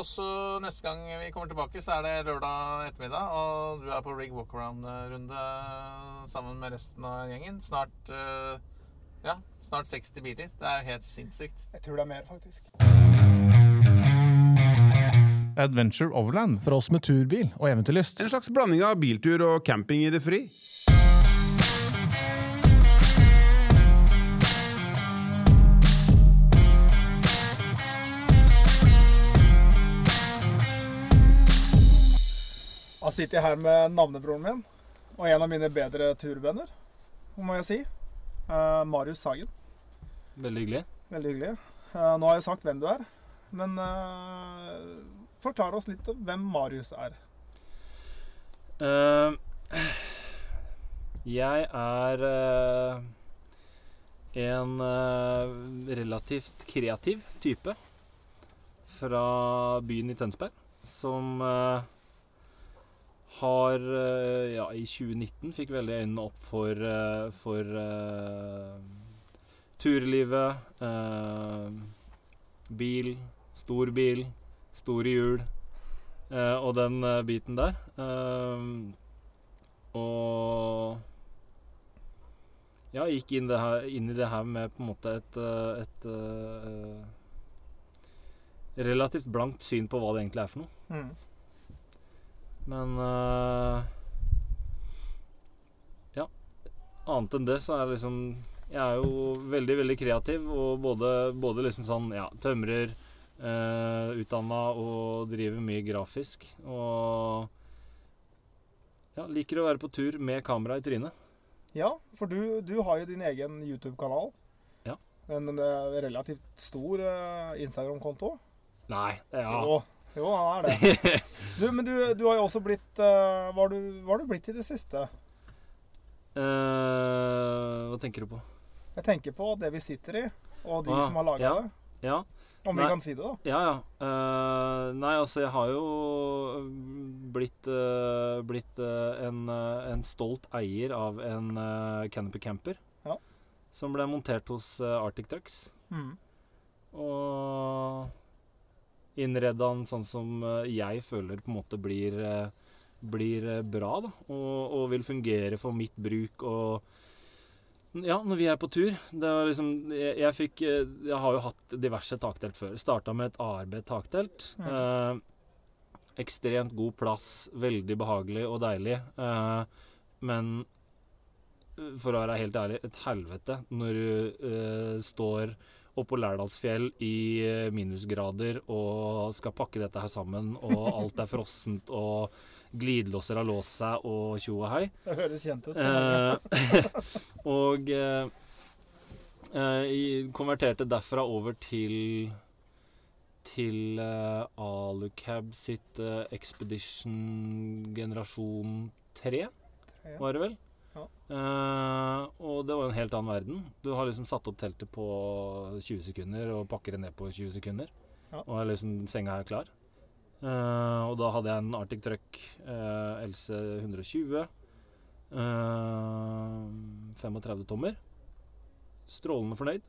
Og så neste gang vi kommer tilbake, så er det lørdag ettermiddag. Og du er på rig walkaround-runde sammen med resten av gjengen. Snart eh, ja, snart 60 biler. Det er helt sinnssykt. Jeg tror det er mer, faktisk. Adventure Overland. For oss med turbil og eventyrlyst. En slags blanding av biltur og camping i det fri. Da sitter jeg her med navnebroren min og en av mine bedre turvenner, må jeg si. Uh, Marius Sagen. Veldig hyggelig. Veldig hyggelig. Uh, nå har jeg sagt hvem du er, men uh, forklar oss litt om hvem Marius er. Uh, jeg er eh, en eh, relativt kreativ type fra byen i Tønsberg som eh, har eh, Ja, i 2019 fikk veldig øynene opp for, eh, for uh, turlivet. Uh, bil, stor bil, store hjul. Uh, og den biten der. Og ja, gikk inn, her, inn i det her med på en måte et, et, et relativt blankt syn på hva det egentlig er for noe. Mm. Men uh, Ja. Annet enn det så er jeg liksom Jeg er jo veldig, veldig kreativ og både, både liksom sånn Ja, tømrer, uh, utdanna og driver mye grafisk. Og ja, liker å være på tur med kamera i trynet. Ja, for du, du har jo din egen YouTube-kanal. Ja. En eh, relativt stor uh, Instagram-konto. Nei, ja. Jo, jo, han er det. Du, men du, du har jo også blitt uh, Hva har du, du blitt i det siste? Uh, hva tenker du på? Jeg tenker på det vi sitter i, og de Ah, som har laga ja. det. Ja. Om vi kan si det, da. Ja, ja. Uh, nei, altså, jeg har jo blitt, uh, blitt uh, en, eh, en stolt eier av en uh, Canopy Camper. Ja. Som ble montert hos eh, Arctic Trucks. Mm. Og innreda den sånn som eh, jeg føler på en måte blir, eh, blir eh, bra, da. Og, og vil fungere for mitt bruk og ja, når vi er på tur liksom, jeg, jeg fikk Jeg har jo hatt diverse taktelt før. Starta med et ARB-taktelt. Eh, ekstremt god plass, veldig behagelig og deilig. Eh, men for å være helt ærlig, et helvete når du eh, står oppå Lærdalsfjell i eh, minusgrader og skal pakke dette her sammen, og alt er frossent, og glidelåser har låst seg, og tjo og hei. Det høres kjent ut. Eh, og eh, eh, konverterte derfra over til til eh, Alucab sitt eh, Expedition generasjon 3, Ja. var det vel? Ja. Eh, og det var en helt annen verden. Du har liksom satt opp teltet på 20 sekunder og pakker det ned på 20 sekunder. Ja. Og er liksom senga er klar. Uh, og da hadde jeg en Arctic Truck uh, LC 120. eh, 35 tommer. Strålende fornøyd.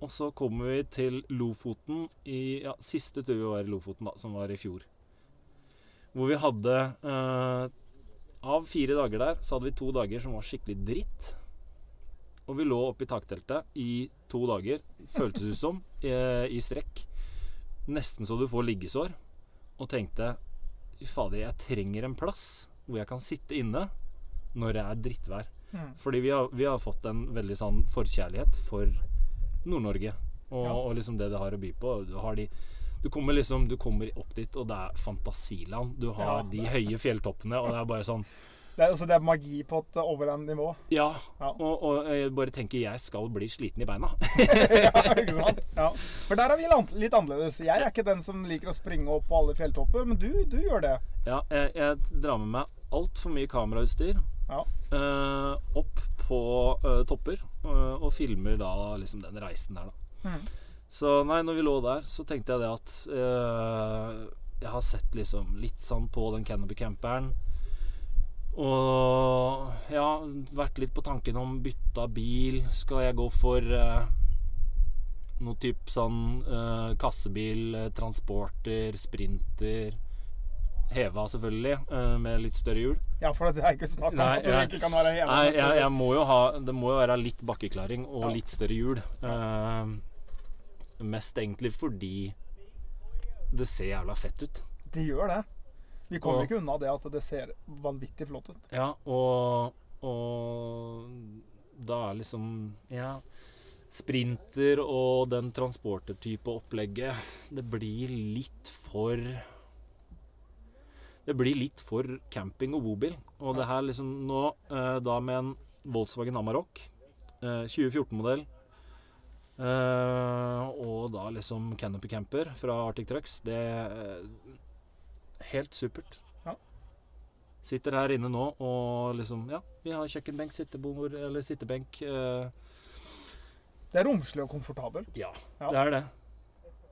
Og så kommer vi til Lofoten i ja, siste tur vi var i Lofoten, da, som var i fjor. Hvor vi hadde eh, Av fire dager der, så hadde vi to dager som var skikkelig dritt. Og vi lå oppe i takteltet i to dager, føltes det som, eh, i strekk. Nesten så du får liggesår. Og tenkte Fy fader, jeg trenger en plass hvor jeg kan sitte inne når det er drittvær. Mm. Fordi vi har, vi har fått en veldig sånn forkjærlighet for Nord-Norge. Og, Ja. og liksom det det har å by på. Du, har de, du kommer liksom Du kommer opp dit, og det er fantasiland. Du har Ja. de høye fjelltoppene, og det er bare sånn Det, er, altså, det er magi på et overland-nivå. Ja. Ja. Og, og jeg bare tenker jeg skal bli sliten i beina. ja, ikke sant? Ja. For der er vi litt annerledes. Jeg er ikke den som liker å springe opp på alle fjelltopper, men du, du gjør det. Ja, jeg, jeg drar med meg altfor mye kamerautstyr Ja. eh, opp på eh, topper, eh, og filmer da liksom den reisen der, da. Mhm. Så nei, når vi lå der, så tenkte jeg det at eh, Jeg har sett liksom litt sånn på den Canopy-camperen. Og ja, vært litt på tanken om bytta bil. Skal jeg gå for eh, noe typ sånn eh, kassebil, eh, transporter, sprinter. Heva, selvfølgelig, eh, med litt større hjul. Ja, for det er ikke snakk om at det ikke kan være heva. Nei, jeg, jeg må jo ha Det må jo være litt bakkeklaring og Ja. litt større hjul. Eh, mest egentlig fordi det ser jævla fett ut. Det gjør det. Vi kommer Og- ikke unna det at det ser vanvittig flott ut. Ja, og, og da er liksom Ja. Sprinter og den transportertype opplegget Det blir litt for Det blir litt for camping og bobil. Og det her liksom nå, eh, da med en Volkswagen Amarok, eh, 2014-modell, eh, og da liksom Canopy Camper fra Arctic Trucks, det er helt supert. Ja. Sitter her inne nå og liksom Ja, vi har kjøkkenbenk, sittebord eller sittebenk. Uh, Det er romslig og komfortabelt. ja, Ja. det er det.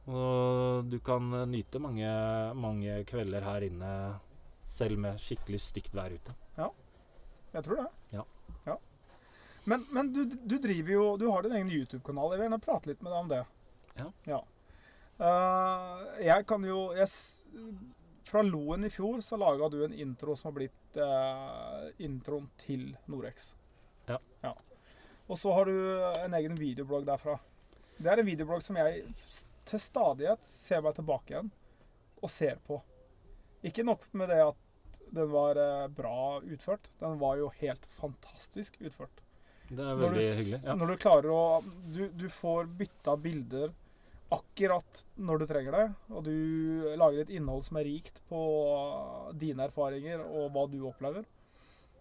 Og du kan eh, nyte mange, mange kvelder her inne selv med skikkelig stygt vær ute. Ja, Jeg tror det. Ja. Men, men du, du driver jo Du har din egen YouTube-kanal. Jeg vil gjerne prate litt med deg om det. Ja. Eh, jeg kan jo jeg, Fra Loen i fjor så laga du en intro som har blitt uh, introen til Norex. Ja. Og så har du en egen videoblogg derfra. Det er en videoblogg som jeg til stadighet ser meg tilbake igjen og ser på. Ikke nok med det at den var eh, bra utført. Den var jo helt fantastisk utført. Det er Når du, hyggelig. Ja. når du klarer å du, du får bytta bilder akkurat når du trenger det, og du lager et innhold som er rikt på dine erfaringer og hva du opplever.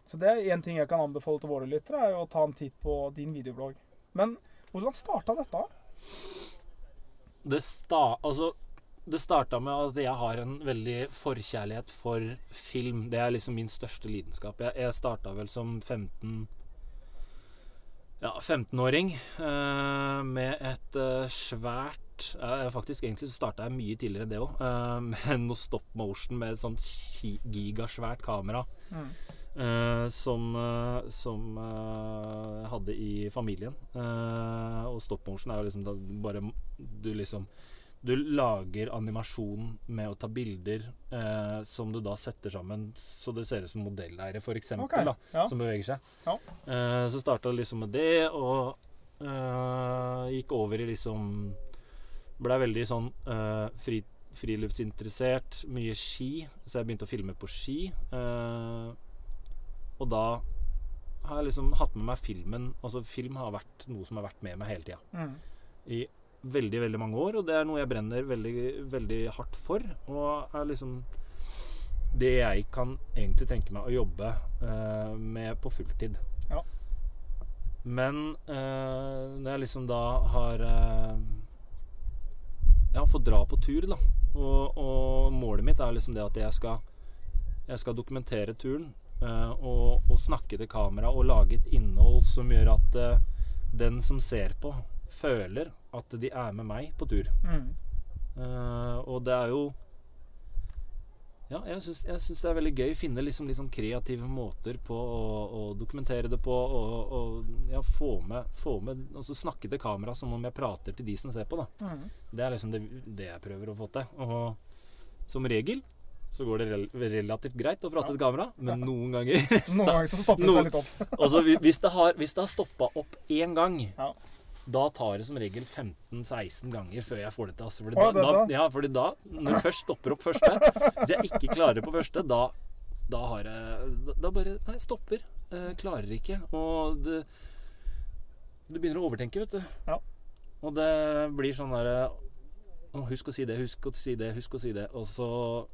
Så det er én ting jeg kan anbefale til våre lyttere, er å ta en titt på din videoblogg. Men hvordan starta dette? Det, sta, altså, det starta med at jeg har en veldig forkjærlighet for film. Det er liksom min største lidenskap. Jeg, jeg starta vel som 15 ja, 15-åring eh, med et eh, svært Faktisk egentlig så starta jeg mye tidligere enn det òg. Eh, med noe stop motion med et sånt gigasvært kamera. Mm. eh, som eh, som eh, hadde i familien. Eh, og stop motion er jo liksom da bare Du liksom Du lager animasjon med å ta bilder eh, som du da setter sammen så det ser ut som modelleiere, f.eks. okay. da ja. Som beveger seg. Ja. Eh, så starta det liksom med det, og eh, gikk over i liksom Blei veldig sånn eh, fri, friluftsinteressert. Mye ski, så jeg begynte å filme på ski. eh, og da har jeg liksom hatt med meg filmen Altså film har vært noe som har vært med meg hele tida. Mm. I veldig, veldig mange år, og det er noe jeg brenner veldig, veldig hardt for. Og er liksom det jeg kan egentlig tenke meg å jobbe eh, med på fulltid. Ja. Men eh, når jeg liksom da har eh, Jeg har fått dra på tur, da. Og, og målet mitt er liksom det at jeg skal Jeg skal dokumentere turen. eh, og, og snakke til kamera og lage et innhold som gjør at eh, den som ser på, føler at de er med meg på tur. Mm. Uh, og det er jo Ja, jeg syns, det er veldig gøy. å Finne liksom sånn kreative måter på å, å dokumentere det på. Og, og ja, få med, få med Altså snakke til kamera som om jeg prater til de som ser på. da Mm. Det er liksom det, det jeg prøver å få til. Og som regel så går det rel relativt greit å prate Ja. til kamera, men noen ganger Noen ganger så stopper det seg litt opp. Altså, hvis det har, hvis det har stoppa opp én gang, Ja. Da tar det som regel 15-16 ganger før jeg får det til. Altså, fordi, da, da, ja, fordi da, når jeg først stopper opp første Hvis jeg ikke klarer på første, da, da har jeg da, da bare Nei, stopper. Eh, klarer ikke. Og det Du begynner å overtenke, vet du. Ja. Og det blir sånn derre å, Husk å si det, husk å si det, husk å si det. Og så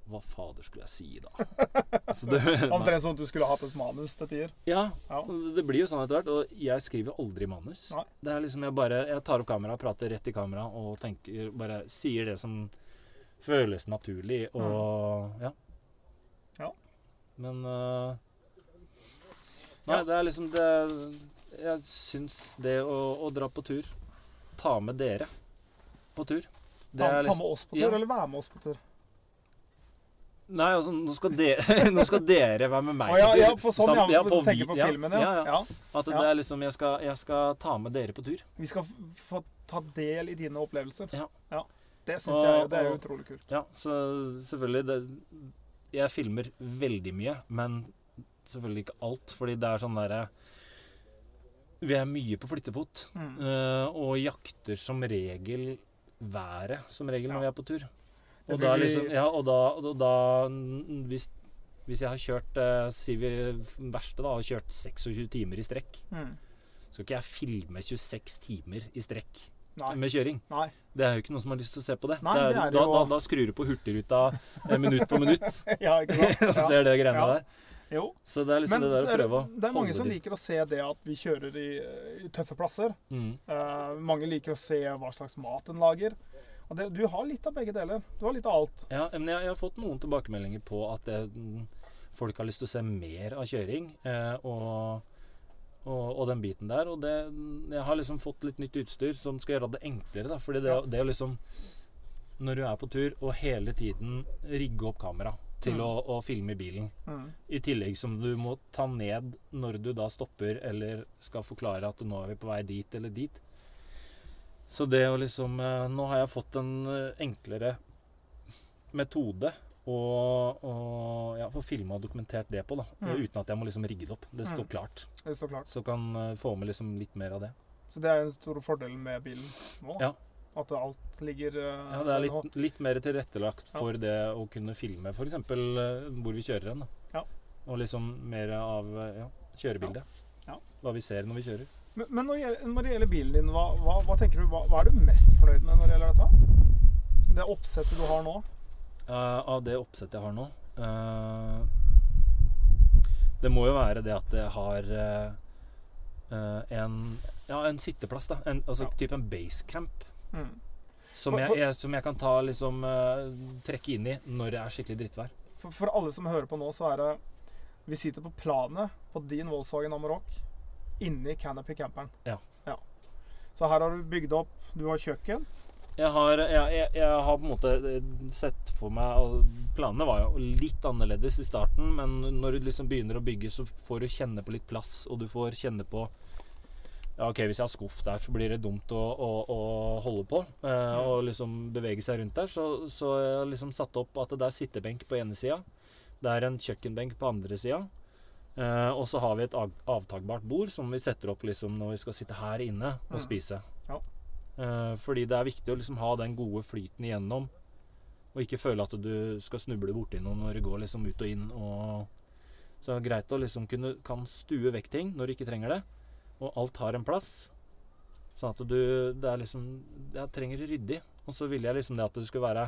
Hva fader skulle jeg si, da? Omtrent som at du skulle hatt et manus til tider. ja, Ja. det blir jo sånn etter hvert. Og jeg skriver aldri manus. Nei. Det er liksom Jeg bare Jeg tar opp kamera, prater rett i kamera og tenker Bare sier det som føles naturlig, og ja. Ja. Men uh, Nei, Ja. det er liksom det Jeg syns det å, å dra på tur Ta med dere på tur Ta, er ta liksom- med oss på tur, Ja. eller være med oss på tur. Nei, altså, nå skal, dere, nå skal dere være med meg på tur. ja, på sånn, ja. Du på tenker på filmen, ja. ja, ja. ja. At det Ja. er liksom jeg skal, jeg skal ta med dere på tur. Vi skal få ta del i dine opplevelser. Ja. Det syns jeg det er jo utrolig kult. Ja, så selvfølgelig det, Jeg filmer veldig mye, men selvfølgelig ikke alt. Fordi det er sånn derre Vi er mye på flyttefot. Mm. eh, og jakter som regel været, som regel, når vi er på tur. Og da liksom Ja, og da, og da hvis, hvis jeg har kjørt eh, Sier vi verste, da, har kjørt 26 timer i strekk, Mm. skal ikke jeg filme 26 timer i strekk Nei. med kjøring. Nei. Det er jo ikke noen som har lyst til å se på det. Nei, det det er da, da, da skrur du på Hurtigruta eh, minutt på minutt ja, ikke sant? og Ja. ser det greiene Ja. der. Jo. Så det er liksom Men det der er å prøve å det er mange som de- liker å se det at vi kjører i, i tøffe plasser. mm. Uh, mange liker å se hva slags mat en lager. Og det, du har litt av begge deler. Du har litt av alt. Ja, men jeg, jeg har fått noen tilbakemeldinger på at det, folk har lyst til å se mer av kjøring. Eh, og, og, og den biten der. Og det, jeg har liksom fått litt nytt utstyr som skal gjøre det enklere. Da. Fordi det, det å liksom Når du er på tur og hele tiden rigge opp kamera til Mm. å, å filme bilen, Mm. i tillegg som du må ta ned når du da stopper eller skal forklare at nå er vi på vei dit eller dit. Så det å liksom eh, Nå har jeg fått en eh, enklere metode å å, ja, få filma og dokumentert det på, da. Mm. Uten at jeg må liksom rigge det opp. Det står Mm. klart. Det står klart. Så kan eh, få med liksom litt mer av det. Så det er en stor fordel med bilen nå. Ja. At alt ligger eh, Ja, det er litt, litt mer tilrettelagt Ja. for det å kunne filme f.eks. Uh, hvor vi kjører hen. Ja. Og liksom mer av eh, ja, kjørebildet. Ja. Hva vi ser når vi kjører. Men, men når, det gjelder, når det gjelder bilen din, hva, hva, hva tenker du, hva, hva er du mest fornøyd med når det gjelder dette? Det oppsettet du har nå? Uh, av det oppsettet jeg har nå uh, Det må jo være det at jeg har eh, eh, en, ja, en sitteplass. da en, Altså Ja. type en basecamp. Mm. Som, For- for- jeg, som jeg kan ta liksom eh, trekke inn i når det er skikkelig drittvær. For, for alle som hører på nå, så er det Vi sitter på planet på din Volkswagen Amarok inni Canopy camperen. Ja. Så her har du bygd opp Du har kjøkken. Jeg har, jeg, jeg, jeg har på en måte eh, sett for meg og Planene var jo litt annerledes i starten, men når du liksom begynner å bygge, så får du kjenne på litt plass, og du får kjenne på ja, ok, Hvis jeg har skuff der, så blir det dumt å, å, å holde på eh, og liksom bevege seg rundt der. Så, så jeg har liksom satt opp at det er sittebenk på ene sida. Det er en kjøkkenbenk på andre sida. Eh, og så har vi et avtakbart bord som vi setter opp liksom når vi skal sitte her inne og Mm. spise. Ja. Eh, fordi det er viktig å liksom ha den gode flyten igjennom. Og ikke føle at du skal snuble borti noe når du går liksom ut og inn. Og så er det greit å liksom kunne kan stue vekk ting når du ikke trenger det. Og alt har en plass. Sånn at du Det er liksom Jeg trenger ryddig. Og så ville jeg liksom det at det skulle være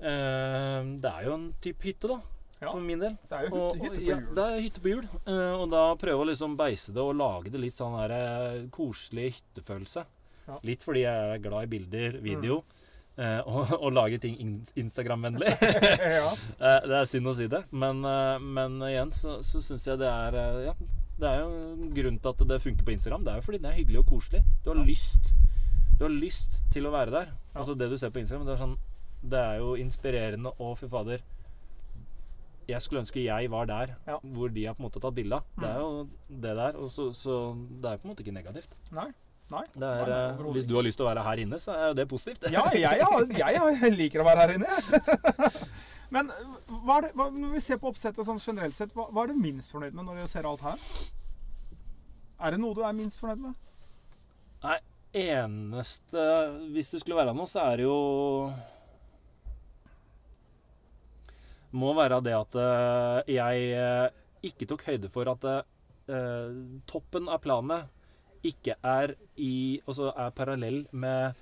eh, Det er jo en type hytte, da. Ja. For min del. Det er jo Og, hytte, hytte og, på ja, det er hytte på hjul. Eh, og da prøve å liksom beise det og lage det litt sånn der, eh, koselig hyttefølelse. Ja. Litt fordi jeg er glad i bilder, video, Mm. eh, og, og lage ting in Instagram-vennlig. Eh, det er synd å si det, men, eh, men igjen så, så syns jeg det er Ja, det er jo en grunn til at det funker på Instagram. Det er jo fordi det er hyggelig og koselig. Du har lyst Du har lyst til å være der. Ja. Altså det du ser på Instagram, det er sånn Det er jo inspirerende og fy fader Jeg skulle ønske jeg var der Ja. hvor de har på en måte tatt bilde av. Det er Mm. jo det der. Og så, så det er på en måte ikke negativt. Nei. Nei. Det er, Nei, eh, hvis du har lyst til å være her inne, så er jo det positivt. Ja, jeg, jeg, jeg liker å være her inne. Men er det, hva, når vi ser på oppsettet sånn generelt sett, hva, hva er du minst fornøyd med når du ser alt her? Er det noe du er minst fornøyd med? Nei, eneste Hvis det skulle være noe, så er det jo Må være det at eh, jeg eh, ikke tok høyde for at eh, toppen av planet ikke er i Altså er parallell med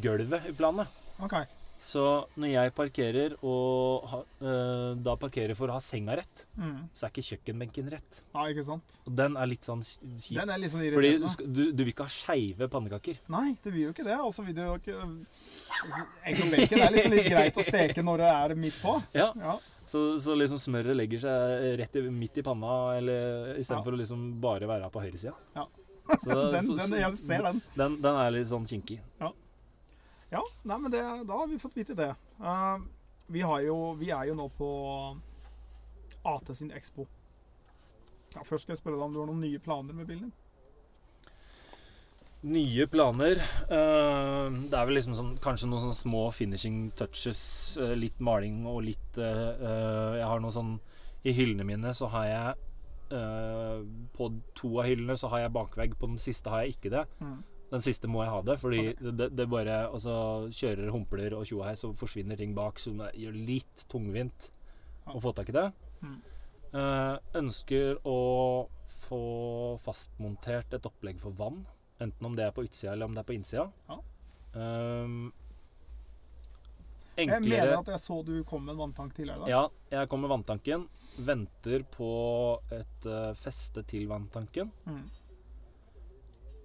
gulvet i planet. OK. Så når jeg parkerer og ha, eh, da parkerer for å ha senga rett, Mm. så er ikke kjøkkenbenken rett. Ja, ikke sant? Og den er litt sånn kjip. Den er litt sånn Fordi du, du, du vil ikke ha skeive pannekaker. Nei, det vil jo ikke det. Og så vil du jo ikke Egg og bacon er liksom litt greit å steke når det er midt på. Ja, Ja. Så, så liksom smøret legger seg rett i, midt i panna, eller istedenfor Ja. å liksom bare være på høyresida. Ja. Så Den, så- den, jeg ser den. Den, den er litt sånn kinkig. Ja, nei, men det, da har vi fått vite det. Uh, vi, har jo, vi er jo nå på AT sin Expo. Ja, først skal jeg spørre deg om du har noen nye planer med bilen din. Nye planer. uh, det er vel liksom sånn, kanskje noen sånne små finishing touches. Uh, litt maling og litt Jeg har noe sånn I hyllene mine så har jeg På to av hyllene så har jeg bakvegg, på den siste har jeg ikke det. Mm. Den siste må jeg ha det, fordi det, det, det bare Altså kjører humpler og tjoa her, så forsvinner ting bak, så det gjør litt tungvint å få tak i det. Mm. Eh, ønsker å få fastmontert et opplegg for vann. Enten om det er på utsida eller om det er på innsida. Ja. Um, Jeg mener at jeg så du kom med en vanntank tidligere. da. Ja, jeg kom med vanntanken. Venter på et uh, feste til vanntanken. Mm.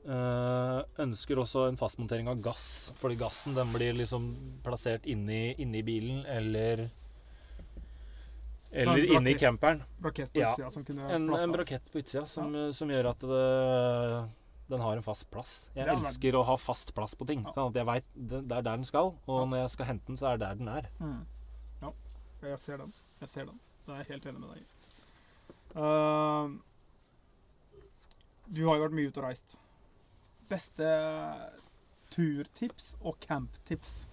Eh, ønsker også en fastmontering av gass, fordi gassen den blir liksom plassert inni, inni bilen eller Eller inni camperen. Brakett på Ja. utsida som kunne En, en brakett på utsida som, som gjør at det, den har en fast plass. Jeg er elsker å ha fast plass på ting. Ja. Sånn at jeg vet det, det er der den skal, og når jeg skal hente den, så er det der den er. Mm. Ja, jeg ser den. Jeg ser den. Det er jeg helt enig med deg i. Uh, du har jo vært mye ute og reist. Beste turtips og camptips.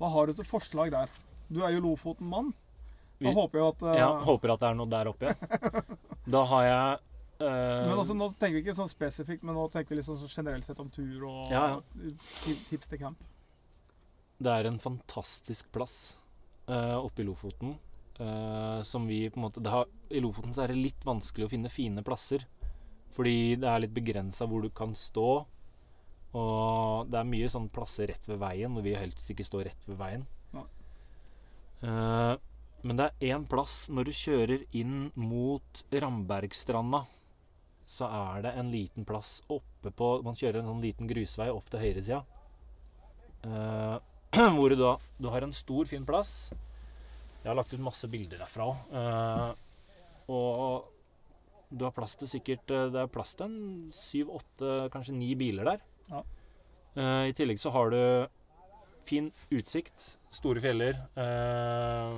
Hva har du til forslag der? Du er jo Lofoten-mann. Så Vi- håper jeg at uh, Jeg håper at det er noe der oppe. ja. Da har jeg eh, Men også, Nå tenker vi ikke sånn spesifikt, men nå tenker vi liksom så generelt sett om tur og Ja, ja. tips til camp. Det er en fantastisk plass uh, oppe i Lofoten. Uh, som vi på en måte det har, I Lofoten så er det litt vanskelig å finne fine plasser. Fordi det er litt begrensa hvor du kan stå. Og det er mye sånn plasser rett ved veien, og vi helst ikke står rett ved veien. Eh, men det er én plass når du kjører inn mot Rambergstranda. Så er det en liten plass oppe på Man kjører en sånn liten grusvei opp til høyresida. Uh, hvor du da Du har en stor, fin plass. Jeg har lagt ut masse bilder derfra òg. og du har plass til sikkert eh, Det er plass til en syv, åtte, kanskje ni biler der. Ja. Uh, I tillegg så har du fin utsikt. Store fjeller. Uh,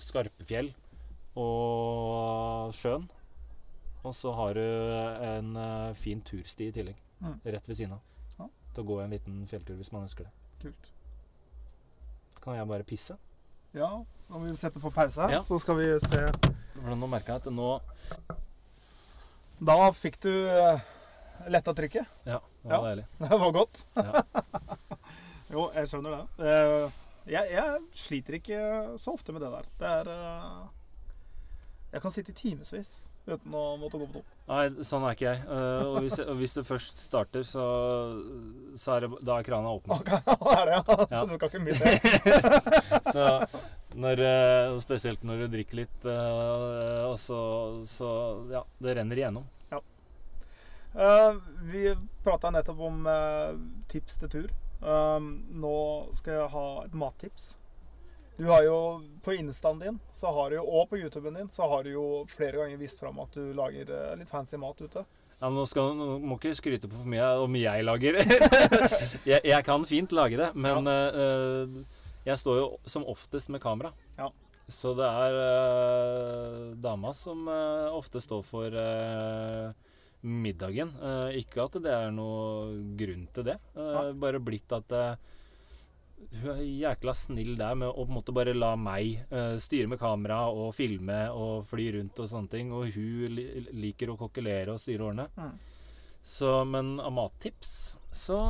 skarpe fjell. Og sjøen. Og så har du en uh, fin tursti i tillegg. Mm. Rett ved siden av. Ja. Til å gå en liten fjelltur hvis man ønsker det. Kult. Kan jeg bare pisse? Ja, da må vi sette på pause her, Ja. så skal vi se. For nå merker jeg at nå Da fikk du uh, letta trykket. Ja, det Ja. var deilig. Det var godt. Ja. jo, jeg skjønner det. Eh, jeg, jeg sliter ikke så ofte med det der. Det er eh, Jeg kan sitte i timevis uten å måtte gå på do. Nei, sånn er ikke jeg. Eh, og, hvis, og hvis du først starter, så, så er det, da er krana åpna. Ok, det er det, ja. Ja. Så det skal ikke mye til. så når, eh, spesielt når du drikker litt, eh, og så, så Ja, det renner igjennom. Eh, vi prata nettopp om uh, tips til tur. Um, nå skal jeg ha et mattips. Du har jo På instaen din så har du jo, og på YouTuben din så har du jo flere ganger vist fram at du lager uh, litt fancy mat ute. Ja, men nå, skal, nå må ikke skryte på for mye om jeg lager. jeg, jeg kan fint lage det, men ja. Jeg står jo som oftest med kamera. Ja. Så det er uh, dama som uh, ofte står for uh, middagen. Ikke at det er noe grunn til det. Bare blitt at hun er jækla snill der med å på en måte bare la meg styre med kamera og filme og fly rundt og sånne ting. Og hun li liker å kokkelere og styre årene. Mm. Så, men av mattips så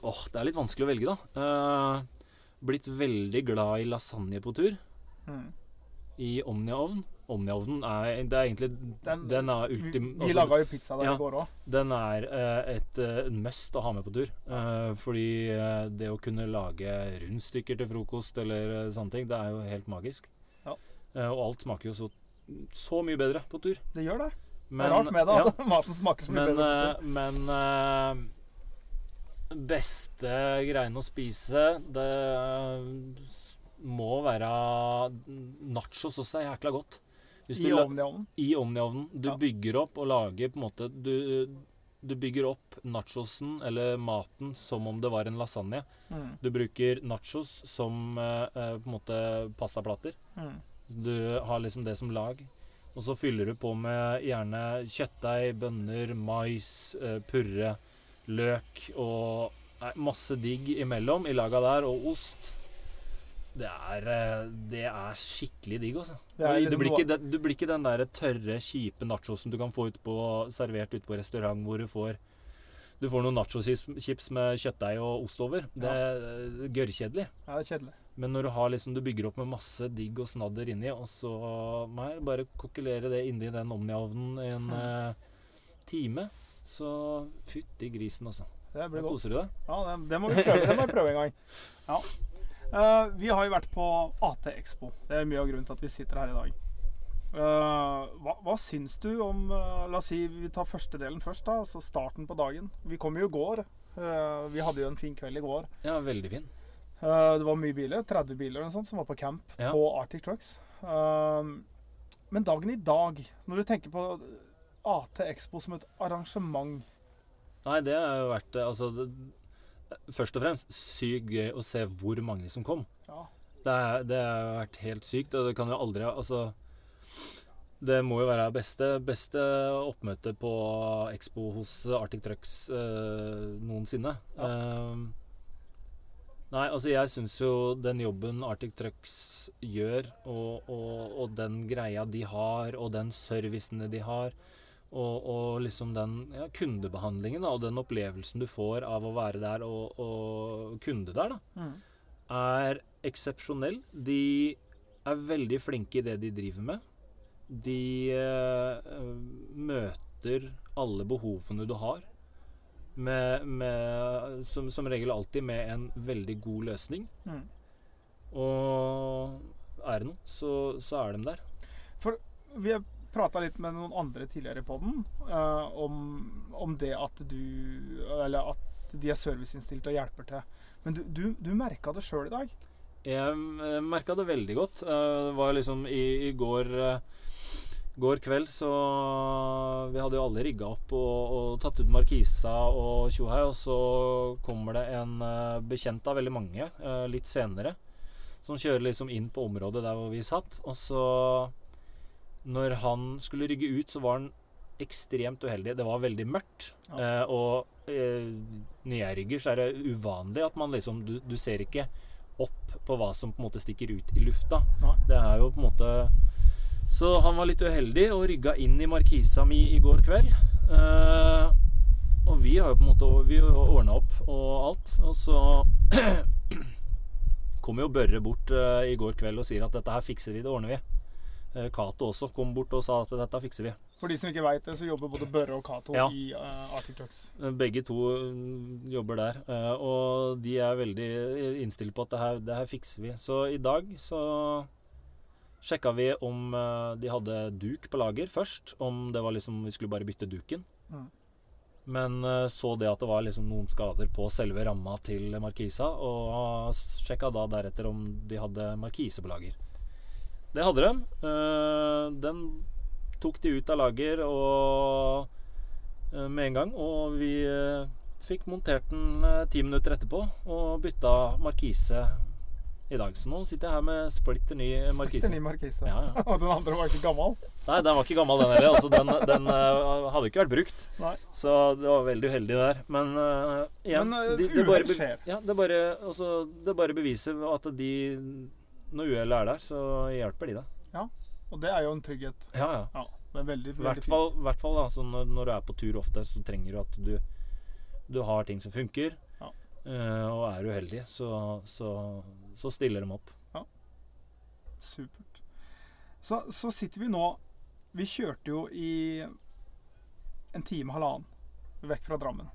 Åh, det er litt vanskelig å velge, da. Blitt veldig glad i lasagne på tur. Mm. I Omnia-ovn. Omnia-ovnen er, det er egentlig Den- Den, er ultim... vi vi laga jo pizza der ja. i går òg. den er eh, et eh, must å ha med på tur. Eh, fordi eh, det å kunne lage rundstykker til frokost eller eh, sånne ting, det er jo helt magisk. Ja. Eh, og alt smaker jo så, så mye bedre på tur. Det gjør det. Men, det er rart med det ja, at maten smaker så mye men, bedre. eh, men eh, Beste greiene å spise, det må være Nachos også er jækla godt. I ovnen. i Omni-ovnen. Du Ja. bygger opp og lager på en måte du, du bygger opp nachosen, eller maten, som om det var en lasagne. Mm. Du bruker nachos som eh, eh, på en måte pastaplater. Mm. Du har liksom det som lag. Og så fyller du på med gjerne kjøttdeig, bønner, mais, eh, purre. Løk og nei, masse digg imellom i laga der, og ost. Det er, eh, det er skikkelig digg, altså. Er du, liksom blir ikke, du blir ikke den der tørre, kjipe nachosen du kan få ut på, servert ute på restaurant, hvor du får du får noen nachochips med kjøttdeig og ost over. Det er gørrkjedelig. Ja, det er kjedelig. Men når du har liksom, du bygger opp med masse digg og snadder inni, og så nei, bare kokkelere det inni den omniovnen i en eh, time, så fytti grisen, altså. Det blir godt. koser du deg. Ja, det, det, må vi prøve, det må vi prøve en gang. Ja. Uh, vi har jo vært på AT Expo. Det er mye av grunnen til at vi sitter her i dag. Uh, hva, hva syns du om uh, La oss si vi tar første delen først, da. Altså starten på dagen. Vi kom jo i går. Vi hadde jo en fin kveld i går. Ja, veldig fin. Det var mye biler. 30 biler eller sånt som var på camp Ja. på Arctic Trucks. Men dagen i dag, når du tenker på AT Expo som et arrangement Nei, det har jo vært Altså, det, først og fremst sykt gøy å se hvor mange som kom. Ja. Det, er, det har vært helt sykt, og det kan jo aldri Altså Det må jo være beste, beste oppmøte på Expo hos Arctic Trucks eh, noensinne. Eh, nei, altså jeg syns jo den jobben Arctic Trucks gjør, og, og, og den greia de har, og den servicene de har, og, og liksom den ja, kundebehandlingen da, og den opplevelsen du får av å være der og, og kunde der, da, Mm. er eksepsjonell. De er veldig flinke i det de driver med. De eh, møter alle behovene du har, med, med, som, som regel alltid med en veldig god løsning. Mm. Og er det noe, så, så er de der. For Vi har prata litt med noen andre tidligere i poden om, om det at du Eller at de er serviceinnstilte og hjelper til. Men du, du, du merka det sjøl i dag. Jeg merka det veldig godt. Eh, Det var liksom i, i går eh, Går kveld så Vi hadde jo alle rigga opp og, og tatt ut markisa og tjohei, og så kommer det en eh, bekjent av veldig mange eh, litt senere som kjører liksom inn på området der hvor vi satt. Og så Når han skulle rygge ut, så var han ekstremt uheldig. Det var veldig mørkt. Ja. Eh, og eh, når jeg rygger, så er det uvanlig at man liksom Du, du ser ikke opp på hva som på en måte stikker ut i lufta. Ja. Det er jo på en måte Så han var litt uheldig og rygga inn i markisa mi i går kveld. Eh, og vi har jo på en måte Vi ordna opp og alt. Og så kommer jo Børre bort eh, i går kveld og sier at dette her fikser vi, det ordner vi. Eh, Cato også kom bort og sa at dette fikser vi. For de som ikke veit det, så jobber både Børre og Cato Ja. i uh, Arctic Trucks. Eh, Begge to mm, jobber der, Uh, og de er veldig innstilt på at det her, det her fikser vi. Så i dag så sjekka vi om uh, de hadde duk på lager først. Om det var liksom vi skulle bare bytte duken. Mm. Men så det at det var liksom noen skader på selve ramma til markisa, og sjekka da deretter om de hadde markise på lager. Det hadde de. Uh, Den tok de ut av lager og uh, med en gang, og vi uh, fikk montert den ti minutter etterpå og bytta markise i dag. Så nå sitter jeg her med splitter ny Splitter markise. ny markise. Ja, ja. Og den andre var ikke gammel. Nei, den var ikke gammel, den heller. Altså, den den hadde ikke vært brukt. Nei. Så det var veldig uheldig der. Men igjen Men, uh, de, det, bare, ja, det, bare, altså, det bare beviser at de Når uhellet er der, så hjelper de deg. Og det er jo en trygghet. Ja, ja. Ja, det er veldig, I veldig fint. hvert fall da, så når, når du er på tur ofte, så trenger du at du, du har ting som funker. Ja. Uh, og er du uheldig, så, så, så stiller de opp. Ja. Supert. Så, så sitter vi nå Vi kjørte jo i en time, halvannen, vekk fra Drammen.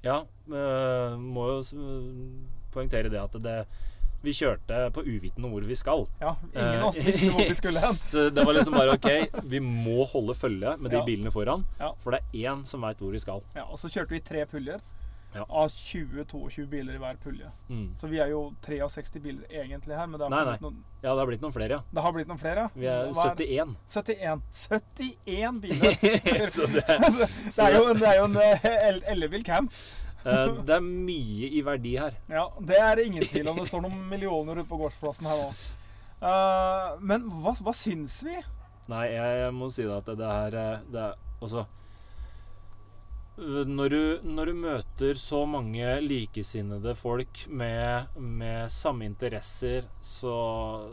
Ja, eh, må jo poengtere det at det, vi kjørte på uvitende hvor vi skal. Ja, ingen Eh, av oss visste hvor vi skulle hen. Så det var liksom bare OK, vi må holde følge med de Ja. bilene foran. Ja. For det er én som veit hvor vi skal. Ja, og så kjørte vi tre puljer Ja. av 20-22 biler i hver pulje. Mm. Så vi er jo 63 biler egentlig her, men det har, Nei, blitt, Noen, Ja, det har blitt noen flere, ja. det har blitt noen flere. Vi er 71. 71. 71 biler! så det, det er jo en, det er jo en eh, el- ellevill camp. Eh, det er mye i verdi her. Ja, det er det ingen tvil om. Det står noen millioner ute på gårdsplassen her nå. Uh, men hva, hva syns vi? Nei, jeg, må si det at det, eh, det er, Altså når du, når du møter så mange likesinnede folk med, med samme interesser, så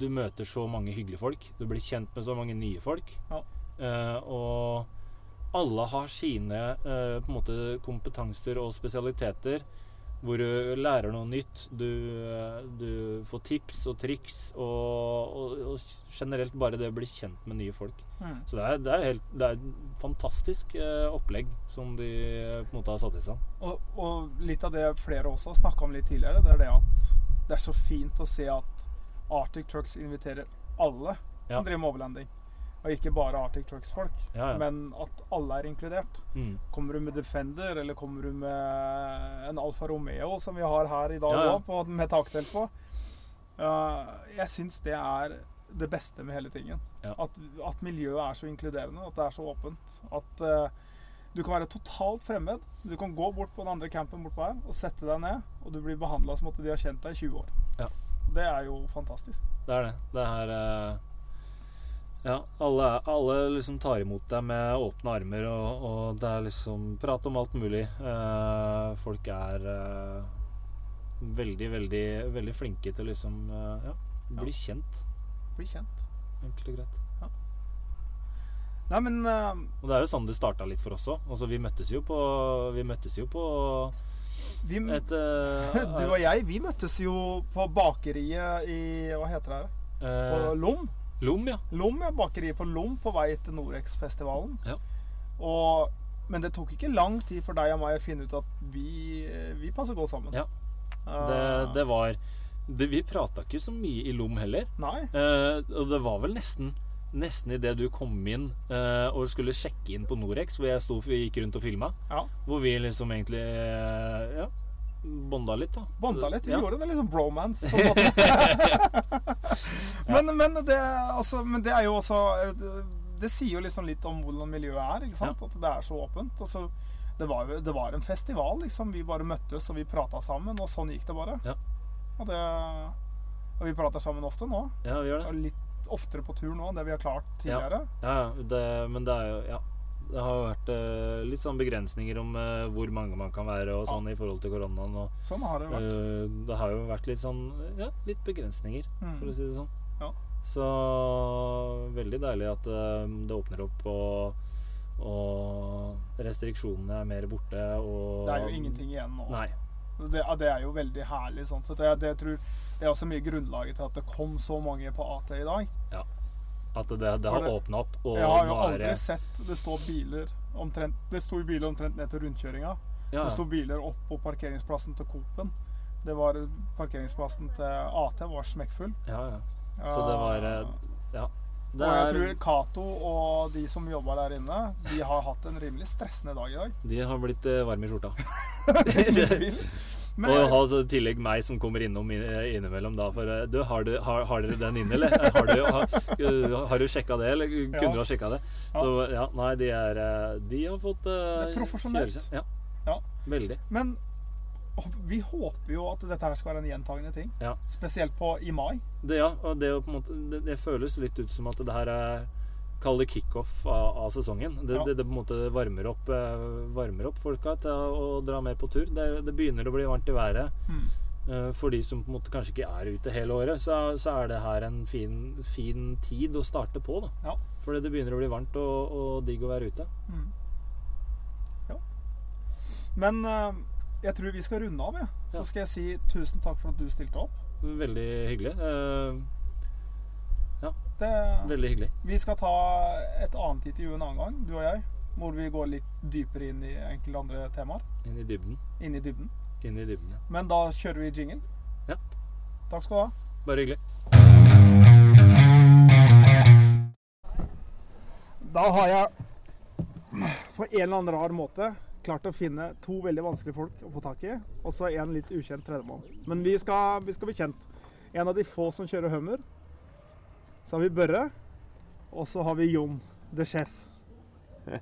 Du møter så mange hyggelige folk. Du blir kjent med så mange nye folk. Ja. Uh, og alle har sine eh, på en måte kompetanser og spesialiteter. Hvor du lærer noe nytt. Du, eh, du får tips og triks. Og, og, og generelt bare det å bli kjent med nye folk. Mm. Så det er, det er, helt, det er et fantastisk eh, opplegg som de på en måte har satt i stand. Og, og litt av det flere også har snakka om litt tidligere, det er det at det er så fint å se at Arctic Trucks inviterer alle Ja. som driver med overlanding. Og ikke bare Arctic Trucks-folk, Ja, ja. men at alle er inkludert. Mm. Kommer du med Defender, eller kommer du med en Alfa Romeo, som vi har her i dag Ja, ja. med taktelt på uh, Jeg syns det er det beste med hele tingen. At, at miljøet er så inkluderende, at det er så åpent. At uh, du kan være totalt fremmed. Du kan gå bort på den andre campen bortpå her og sette deg ned, og du blir behandla som at de har kjent deg i 20 år. Ja. Det er jo fantastisk. Det er det. Det er eh, Ja, alle, alle liksom tar imot deg med åpne armer, og, og det er liksom prat om alt mulig. Eh, folk er eh, veldig, veldig, veldig flinke til liksom eh, ja, bli kjent, Bli kjent. enkelt og greit. Nei, men eh, Og det er jo sånn det starta litt for oss òg. Altså, vi møttes jo på Vi møttes jo på vi, et uh, du og jeg, vi møttes jo på bakeriet i Hva heter det? her? På eh, Lom. Lom, ja. Lom, ja. Bakeriet på Lom på vei til Norex-festivalen. Ja. Og, men det tok ikke lang tid for deg og meg å finne ut at vi, vi passer godt sammen. Ja. Eh, Det, det var det, Vi prata ikke så mye i Lom heller. Nei. Eh, og det var vel nesten Nesten idet du kom inn eh, og skulle sjekke inn på Norex, hvor jeg sto gikk rundt og filma, Ja. hvor vi liksom egentlig eh, ja, bonda litt, da. Bonda litt. Vi Ja. gjorde det liksom bromance, på en måte. men, men, det, altså, men det er jo også det, sier jo liksom litt om hvordan miljøet er. sant? At det er så åpent. Altså, det, var, det var en festival, liksom. Vi bare møttes og vi prata sammen, og sånn gikk det bare. Ja. Og, det, og vi prater sammen ofte nå. Ja, vi gjør det. Og litt oftere på tur nå enn det vi har klart tidligere. Ja, ja, det, men det er jo Ja. Det har vært eh, litt sånn begrensninger om eh, hvor mange man kan være og sånn i forhold til koronaen. Og, Sånn har det vært. eh, det har jo vært litt sånn Ja, litt begrensninger, Mm. for å si det sånn. Ja. Så veldig deilig at eh, det åpner opp, og, og restriksjonene er mer borte. Og Det er jo ingenting igjen nå. Nei. Det, ja, det er jo veldig herlig. sånn så det, det, tror, det er også mye grunnlaget til at det kom så mange på AT i dag. At det, det har åpna opp, og Jeg har jo aldri er sett det står biler omtrent Det sto biler omtrent ned til rundkjøringa. ja, Det sto biler opp på parkeringsplassen til Coop-en. Det var Parkeringsplassen til AT var smekkfull. ja, ja. Så det var eh, Ja. Det og jeg tror Cato og de som jobber der inne, de har hatt en rimelig stressende dag i dag. de har blitt eh, varme i skjorta. Men og ha så i tillegg meg som kommer innom innimellom da. For eh, du, har, du, har, har dere den inne, eller? Har du, har, uh, har du sjekka det, eller kunne Ja. du ha sjekka det? Ja. Så, ja, nei, de er eh, De har fått uh, Det er profesjonelt. Ja. Ja. Veldig. Men vi håper jo at dette her skal være en gjentagende ting. Spesielt på i mai. Det, ja, og det, måte, det, det føles litt ut som at det her er Kall det kickoff av, av sesongen. Det, Ja. det, det på en måte varmer opp, eh, varmer opp folka til å dra mer på tur. Det, det begynner å bli varmt i været. Mm. Eh, For de som på en måte kanskje ikke er ute hele året, så, så er det her en fin, fin tid å starte på. da. Ja. Fordi det begynner å bli varmt og, og digg å være ute. Mm. Ja. Men eh, jeg tror vi skal runde av, jeg. Så Ja. skal jeg si tusen takk for at du stilte opp. Veldig hyggelig. Eh, Det, veldig hyggelig. vi skal ta et annet intervju en annen gang, du og jeg. Hvor vi går litt dypere inn i enkelte andre temaer. Inn i dybden. Inn i dybden. Inn i dybden, ja. Men da kjører vi jingle. Ja. Takk skal du ha. Bare hyggelig. Da har jeg på en eller annen rar måte klart å finne to veldig vanskelige folk å få tak i, og så en litt ukjent tredjemann. Men vi skal, vi skal bli kjent. En av de få som kjører Hummer. Så har vi Børre, og så har vi Jon, the chef.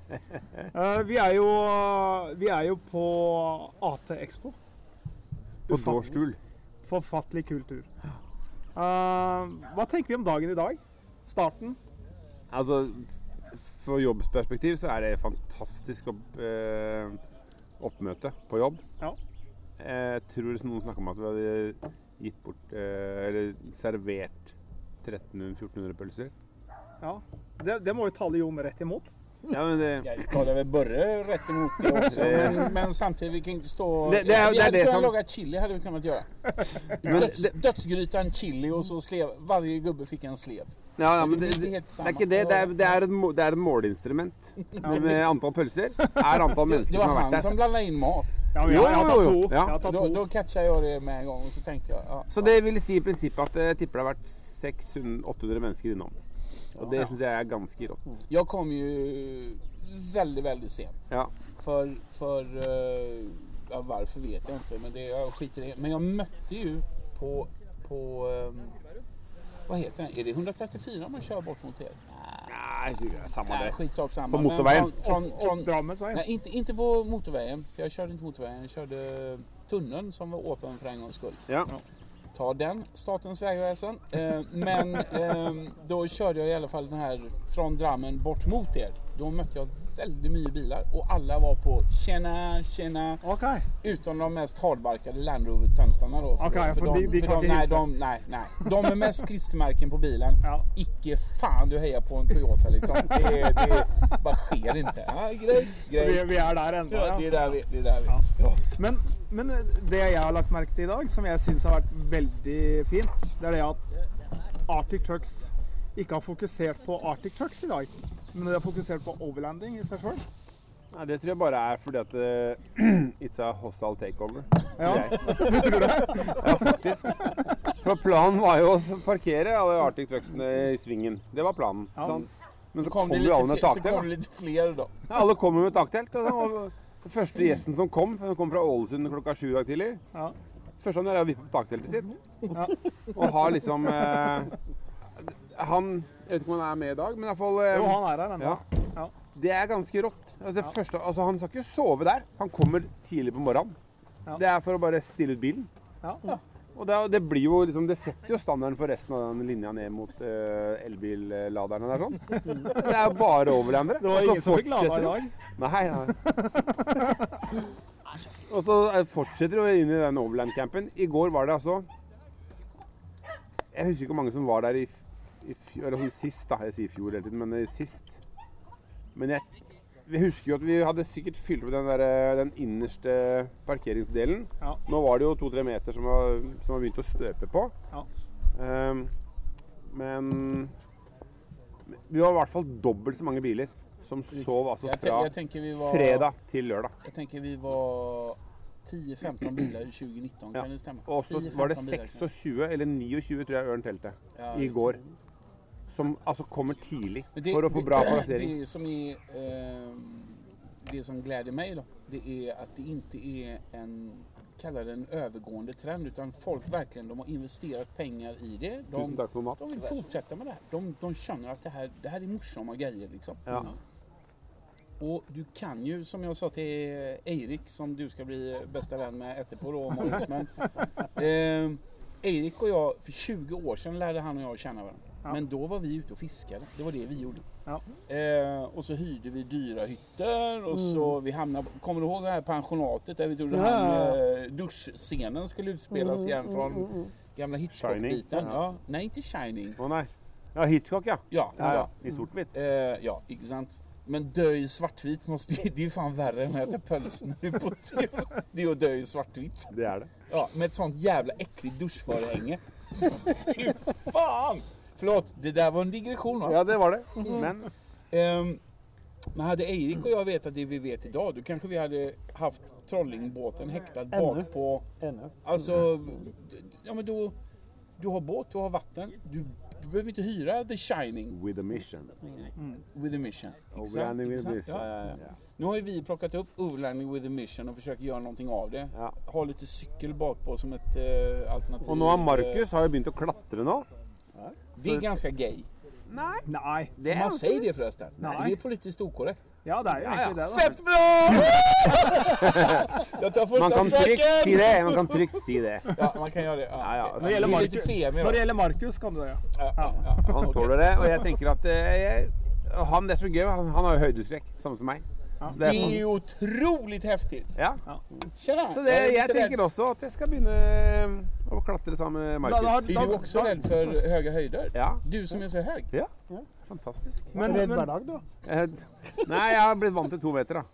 Eh, vi, er jo, vi er jo på AT Expo. På dårstuhl. Forfattelig kul tur. Eh, hva tenker vi om dagen i dag? Starten? Altså, for jobbsperspektiv så er det fantastisk opp, eh, oppmøte på jobb. Ja. Jeg tror noen snakka om at vi hadde gitt bort eh, Eller servert 1300-1400 pølser. Ja. Det, det må jo tale Jon rett imot. Ja, men det, Jag talar väl Burre rätt emot det också. Men, men samtidigt, vi kan inte stå... Det- det är- vi hadde hade det kunnat som- laga chili, hade vi kunnat göra. Men Döds, det- dödsgrytan chili och så slev. Varje gubbe fick en slev. ja, ja, men Det det, det, det er ikke det. Det er, det er, et, det er et måleinstrument. Men med antall pølser er antall Det, mennesker det som var har han vært som der. inn in mat. Ja, men Jo, jeg, jeg har tatt jo, to. jo. Ja. Jeg har tatt Då, to. då catchade jag det med en gang. och så tenkte jeg Ja, Så det vil si i prinsippet at jeg tipper det har vært 600-800 mennesker innom. Og det syns jeg er ganske rått. Jag kom ju väldigt, väldigt sent. Ja. För, för eh, ja, varför vet jag inte, men det, jag skiter i. Men jag mötte ju på, på ehm, vad heter den? Är det 134 man kör bort mot er? Nei, det er samme Nej, det. skitsak samma. På Men motorvägen? Från, från, Opp från, Drammensveien. nej, inte, inte på motorvägen, för jag körde inte motorvägen. Jag körde tunneln som var öppen för en gångs skull. Ja. Ta den, Statens vägväsen. Eh, men ehm, då körde jag i alla fall den här från Drammen bort mot er. Då mötte jag väldigt mycket bilar och alla var på tjena, tjena. Okay. Utom de mest hardbarkade Land Rover-töntarna då. För, Okej, för de- de för de, nej, de, nej, nej. De är mest klistermärken på bilen. Ja. Icke fan du hejar på en Toyota liksom. Det, det bara sker inte. Ja, grejt, Vi, vi er der ennå. Ja, det är där vi, det är där vi. Ja. Ja. Men, men det jeg har lagt merke til i dag, som jeg syns har vært veldig fint, det er det at Arctic Trucks ikke har fokusert på Arctic Trucks i dag. Men de har fokusert på overlanding i seg sjøl. Nei, det tror jeg bare er fordi at uh, it's a hostile takeover. Ja. Du tror det? Ja, faktisk. For planen var jo å parkere alle Arctic Trucksene i svingen. Det var planen. Ja. sant? Men så Kom kom kommer jo alle med taktelt. så kom det litt flere, da. Ja, alle kommer med taktelt. og og Den første gjesten som kom, for hun kom fra Ålesund klokka sju i dag tidlig Ja. Første han gjør, er å vippe på takteltet sitt. Ja. Og har liksom eh, Han Jeg vet ikke om han er med i dag, men iallfall eh, Jo, han er her ennå. ja. Ja. Det er ganske rått. Altså, det første, altså, han skal ikke sove der. Han kommer tidlig på morgenen. Ja. Det er for å bare stille ut bilen. Ja. Og det, det blir jo liksom, det setter jo standarden for resten av den linja ned mot uh, elbilladerne der sånn. Det er jo bare overlandere. Det var ingen som fikk lada i dag. Nei, nei. Og så eh, fortsetter vi inn i den overland-campen. I går var det altså Jeg husker ikke hvor mange som var der i fjor, eller sånn sist, da. Jeg sier fjor hele tiden, men eh, sist. Men jeg, vi husker jo at vi hadde sikkert fylt opp den, der, eh, den innerste parkeringsdelen. Ja. Nå var det jo to-tre meter som var, som var begynt å støpe på. Ja. Um, men vi var i hvert fall dobbelt så mange biler som sov altså fra jeg tenker, jeg tenker var... fredag til lørdag. Jeg tenker vi var 10-15 biler i 2019, Ja. kan det stemme? Og så var det bilar, 26 eller 29, tror jeg, Ørn telte Ja, i går. Som altså kommer tidlig det- for å få bra plassering. Det som, ehm, det som gleder meg, da, det er at det ikke er en kaller det en overgående trend utan folk verkligen de har investerat pengar i det. De, Tusen takk for mat. de vill fortsätta med det här. De, de känner att det här, det här är morsamma grejer liksom. Ja. Och du kan ju, som jag sa till Eirik, som du ska bli bästa vän med etterpå då, Morris, men eh, Eirik och jag, för 20 år sedan lärde han och jag känna varandra. Ja. Men då var vi ute och fiskade. Det var det vi gjorde. Ja. Eh, och så hyrde vi dyra hytter och så vi hamnade, kommer du ihåg det här pensionatet där vi trodde Mm. Ja. han, eh, duschscenen skulle utspelas igen från gamla Hitchcock-biten? Ja. Nej, inte Shining. Oh, nej. Ja, Hitchcock, ja. Ja, Ja, ja. ja. I sort-hvitt. Eh, ja, inte sant? Men dö i svartvit måste det är ju fan värre än att äta pölsner på TV. Det är att dö i svartvitt. Det är det. Ja, med ett sånt jävla äckligt duschförhänge. Fy fan! Förlåt, det där var en digression va? Ja, det var det. Men Um, men hade Eirik och jag vetat det vi vet idag, då kanske vi hade haft trollingbåten häktad bak på... Alltså, ja men då... Du har båt, du har vatten. Du, du behöver inte hyra The Shining with a mission. with a mission. Exakt. with exakt. Ja, ja, ja. Nu har ju vi plockat upp Overlanding with a mission och försöker göra någonting av det. Ja. Ha lite cykel bakpå som ett eh, alternativ. Og nå har Markus har ju begynt å klatre nå. Det är ganska gay. Nei. Det man säger det förresten? Nej. Det är politiskt okorrekt. Ja, det er jo egentlig det. da. Fett bra! Jag tar Man kan trygt si det. Man kan trygt si det. Ja, man kan gjøre det. Ja, ja. Når det femi når det gjelder Markus kan du det. Ja, ja, ja. Han tåler det. Og jeg tenker at eh, jeg, han, det er så gøy. Han, han har jo høydeskrekk, samme som meg. Så Det det er, utrolig otroligt häftigt. ja. Så det, jeg tenker også at jeg skal begynne eh, å klatre sammen med Da- da- Markus. Är du også redd for høye høyder? Ja, Du som er så høy? ja. Fantastisk. Men, Redd hver dag, du. Nei, jeg har blitt vant til to meter, da.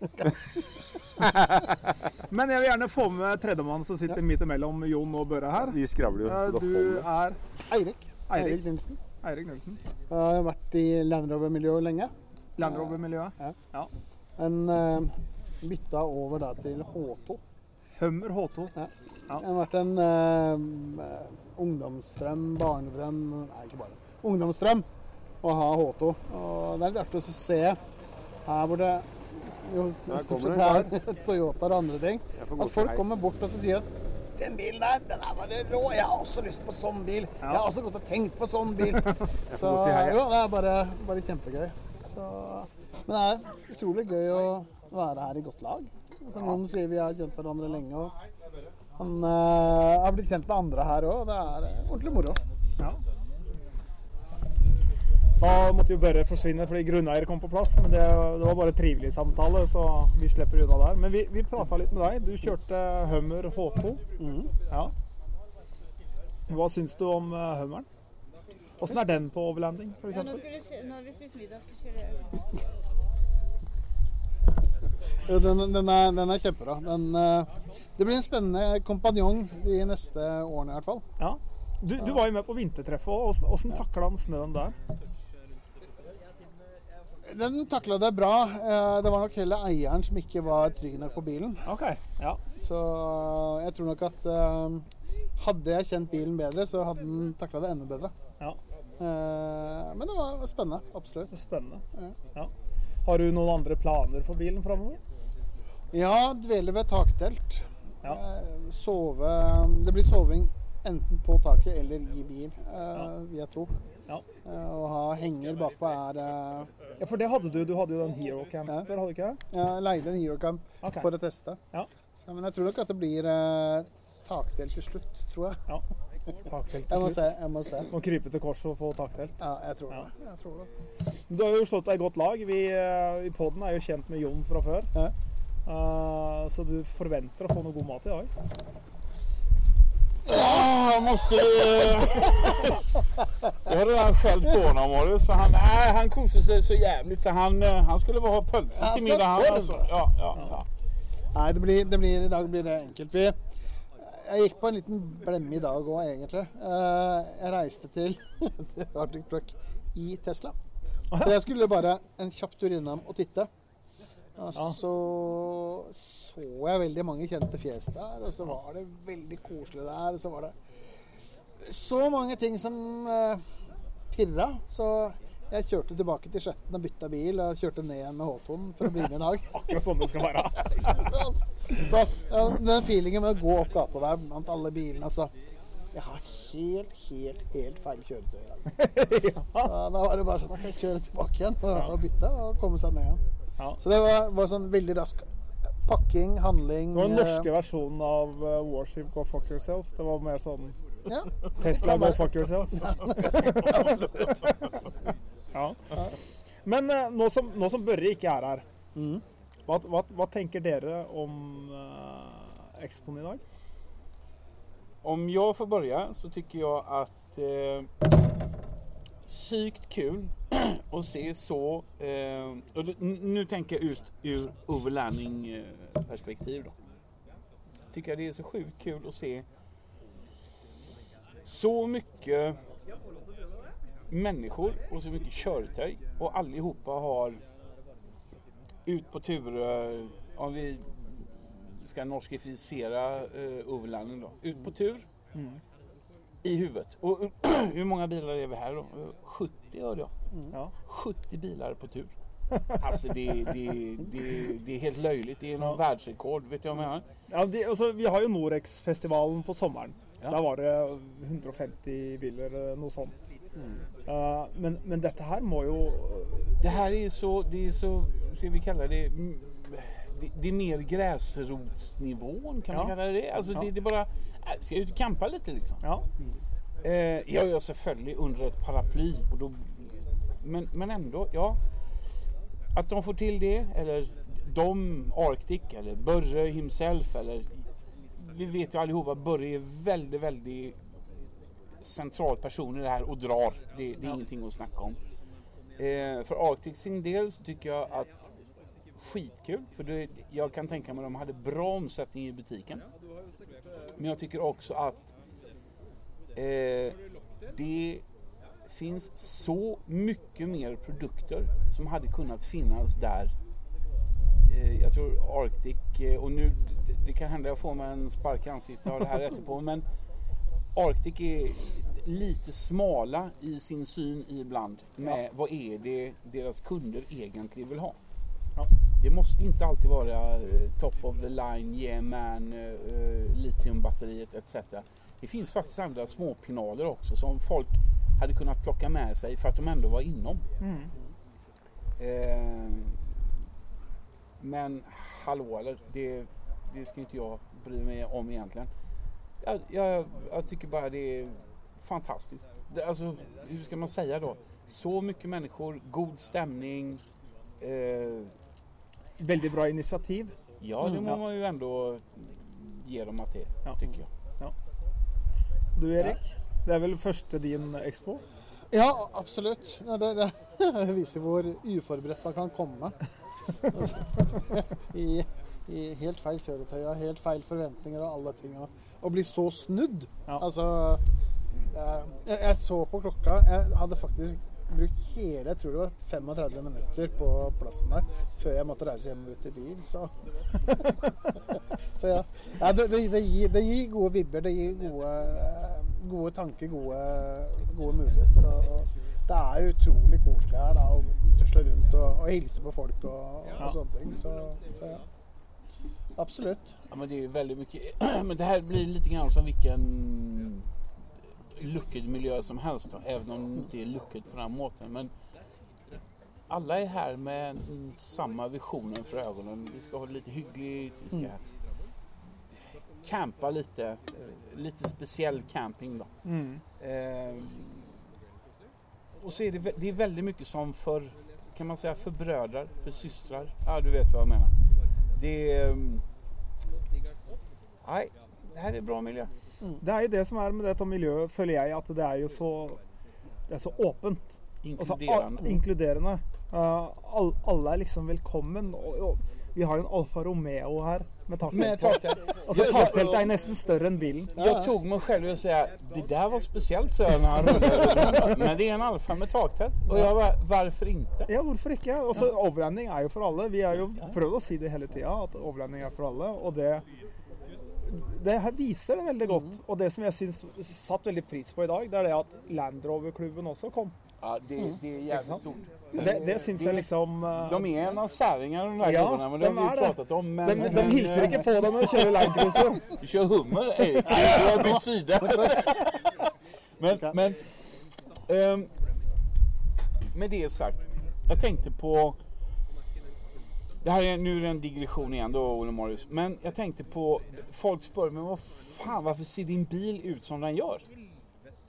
men jeg vil gjerne få med tredjemann som sitter midt imellom Jon og Børre her. Vi skravler jo, Eh, så det Du er Eirik. Eirik. Nilsen. Eirik Nilsen. Jeg har vært i Land Rover-miljøet lenge. Land Rover-miljøet. Men uh, bytta over da til H2. Hummer H2. Jeg har vært en uh, ungdomsdrøm, barnedrøm Nei, ikke bare. Ungdomsdrøm å ha H2. Og det er litt artig å se her hvor det jo stort sett det er Toyotaer og andre ting. At folk kommer bort og så sier at den bilen der, den er bare rå. Jeg har også lyst på sånn bil. Jeg har også gått og tenkt på sånn bil. Så jo, det er bare, bare kjempegøy. Så, men det er utrolig gøy å være her i godt lag. Som noen sier, vi har kjent hverandre lenge. og han uh, har blitt kjent med andre her òg. Det er eh, ordentlig moro. Da måtte jo Børre forsvinne fordi grunneier kom på plass, men det, det var bare trivelig samtale, så vi slipper unna der. Men vi, vi prata litt med deg. Du kjørte Hummer H2. Mm. Ja. Hva syns du om uh, Hummeren? Åssen er den på overlanding, Ja, nå, f.eks.? skal du, nå har vi spist middag, skal vi kjøre Jo, Den, den, er, den er kjempebra. Den, eh, det blir en spennende kompanjong de neste årene i hvert fall. Ja. Du, du var jo med på vintertreffet òg. Åssen takla han snøen der? Den takla det bra. Eh, Det var nok heller eieren som ikke var trygg nok på bilen. OK. Ja. Så jeg tror nok at eh, hadde jeg kjent bilen bedre, så hadde den takla det enda bedre. ja. Eh, Men det var spennende. Absolutt. Spennende. Ja. Har du noen andre planer for bilen framover? Ja, dvele ved taktelt. Ja. Eh, Sove Det blir soving enten på taket eller i bil, eh, vil jeg tro. Ja. Eh, Å ha henger bakpå er eh, Ja, for det hadde du. Du hadde jo den Hero Camper, Ja. hadde du ikke det? Jeg leide en Hero Camp okay. for å teste. Ja. Så, men jeg tror nok at det blir eh, takdel til slutt, tror jeg. Ja. Taktelt Jeg til må slutt. se. jeg må se. Må krype til korset og få taktelt. Ja, jeg tror Ja. det. Jeg tror det. Du har jo slått deg i godt lag. Vi eh, i poden er jo kjent med Jon fra før. Ja. Eh, så du forventer å få noe god mat i dag? Ja, jag måste... jag har redan skällt på honom Marius, för han, nej, han kosade sig så jävligt så han, eh, han skulle bara ha pölse til till middag. Han, altså. ja, ja, ja. Nei, det blir, det blir, i dag blir det enkelt. Vi, jeg gikk på en liten blemme i dag òg, egentlig. Eh, jeg reiste til til Arctic Truck i Tesla. Så jeg skulle bare en kjapp tur innom og titte. Og så så jeg veldig mange kjente fjes der, og så var det veldig koselig der. Og så var det så mange ting som eh, pirra. Så jeg kjørte tilbake til Skjetten og bytta bil og kjørte ned igjen med H2-en for å bli med i dag. Akkurat sånn det skal være. Så ja, den feelingen med å gå opp gata der blant alle bilene, altså Jeg har helt, helt, helt feil kjøretøy i dag. Så da var det bare sånn at jeg kjører tilbake igjen og, og bytte og komme seg ned igjen. Ja. Så det var, var sånn veldig rask pakking, handling Det var den eh, norske versjonen av uh, Warship Go Fuck Yourself. Det var mer sånn Ja. Tesla Go Fuck Yourself. ja. Men uh, nå, som, nå som Børre ikke er her, mm. hva, hva, hva tenker dere om uh, Expoen i dag? Om jag får börja så tycker jag att eh, sykt kul att se så. Eh, nå tenker jeg ut ur overlanding eh, perspektiv då. Tycker jag det är så sjukt kul att se så mycket människor och så mycket körtöj och allihopa har ut på turer om vi ska norskificera eh, då. Ut på tur i huvudet. Och hur många bilar är vi här då? Eh, 70 hörde jag. Ja. 70 bilar på tur. Alltså det, det, det, det är helt löjligt. Det är någon världsrekord. Vet du om jag menar? Ja, det, altså, vi har jo Norex-festivalen på sommeren. Ja. Da var det 150 biler, noe sånt. Eh, men, men dette her må jo Det här är så, det är så, ska vi kalla det, mm, det, det är mer gräsrotsnivån kan man kalla det? Alltså Ja. det, det är bara, äh, ska ut och campa lite liksom? Ja. Eh, jag gör selvfølgelig under ett paraply. Och då, men, men ändå, ja. att de får till det, eller de, Arctic, eller Börre himself, eller vi vet ju allihopa att Börre är väldigt, väldigt central person i det här och drar. Det, det är ingenting att snacka om. Eh, för Arctic sin del så tycker jag att skitkul, för det, jag kan tänka mig att de hade bra omsättning i butiken. Men jag tycker också att eh, det finns så mycket mer produkter som hade kunnat finnas där. Eh, jag tror Arctic, eh, och nu det, kan hända jag får mig en spark i ansiktet av det här efterpå, men Arctic är lite smala i sin syn ibland med vad är det deras kunder egentligen vill ha. Det måste inte alltid vara eh, top of the line, yeah man, eh, eh, litiumbatteriet etc. Det finns faktiskt andra småpinaler också som folk hade kunnat plocka med sig för att de ändå var inom. Mm. Eh, men hallå eller, det, det ska inte jag bry mig om egentligen. Jag, jag, jag tycker bara det är fantastiskt. Det, alltså, hur ska man säga då? Så mycket människor, god stämning. Eh, Veldig bra initiativ. ja, det må man jo ändå gi dem til, det Ja. tycker Ja. Du Erik, det er vel første din expo? Ja, absolutt. Det, det, det viser hvor uforberedt man kan komme. I, I helt feil kjøretøy og helt feil forventninger og alle ting. Og, og bli så snudd. Ja. Altså eh, jeg, jeg så på klokka. Jeg hadde faktisk brukt hele jeg tror det var 35 minutter på plassen der før jeg måtte reise hjem ut i bil. Så, så ja. ja det, det, det, gir, det gir gode vibber. Det gir gode, gode tanker, gode, gode muligheter. Og, det er utrolig koselig her da, å tusle rundt og, og hilse på folk og, og sånne ting. Så, så ja. Absolutt. Ja, men det är ju väldigt mycket. Men det här blir lite grann som vilken luckad miljö som helst. Då, även om det inte är lukket på den måten. Men alla är här med mm, samma visionen för ögonen. Vi ska ha det lite hyggligt. Vi ska Mm. campa lite. Litt Lite speciell camping då. Mm. Eh, och så är det, det är väldigt mycket som för, kan man säga, för bröder, för systrar. Ja, du vet vad jag menar. Det är... Nej, det här är bra miljö. Det er jo det som er med dette miljøet, føler jeg, at det er jo så Det er så åpent. Altså, al- inkluderende. Uh, all, alle er liksom velkommen. Og, og vi har jo en Alfa Romeo her med takteltet. Altså, takteltet er nesten større enn bilen. Jeg tog meg selv i å si det der var spesielt, så när han rullade. Men det er en Alfa med taktelt. Og jeg bare hvorfor ikke? Ja, hvorfor ikke? Også, Overlanding er jo for alle. Vi har jo prøvd å si det hele tida, at overlanding er for alle. Og det, det her viser det veldig godt. Og det som jeg syns satt veldig pris på i dag, det er det at Land Rover-klubben også kom. Ja, det, det jævlig jävligt stort. Det, det syns jeg liksom uh, De er en av særingene, de Ja, klubbene. men det har vi pratet om. Men, de, de men, hilser ikke på deg når du kjører Land Cruiser. Du kjører hummer, Erik. Du har bytt sida. men, men um, med det sagt. jeg tenkte på... Det här är, nu är det en digression igen då, Olle Morris. Men jag tänkte på... Folk spör men vad fan, varför ser din bil ut som den gör?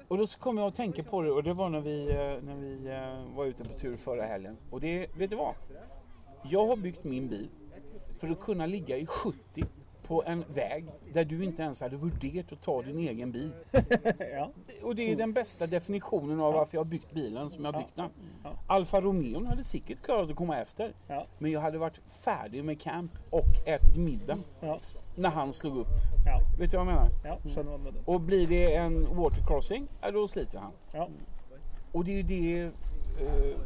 Och då kom jag att tänka på det och det var när vi, eh, när vi eh, var ute på tur förra helgen. Och det, vet du vad? Jag har byggt min bil för att kunna ligga i 70 på en väg där du inte ens hade värderat att ta din egen bil. Ja. Och det är den bästa definitionen av varför jag byggt bilen som jag byggt den. Alfa Romeo hade säkert klarat att komma efter. Ja. Men jag hade varit färdig med camp och ätit middag Ja. när han slog upp. Ja. Vet du vad jag menar? ja, mener. Och blir det en watercrossing, ja, då sliter han. Ja. Och det är ju det eh,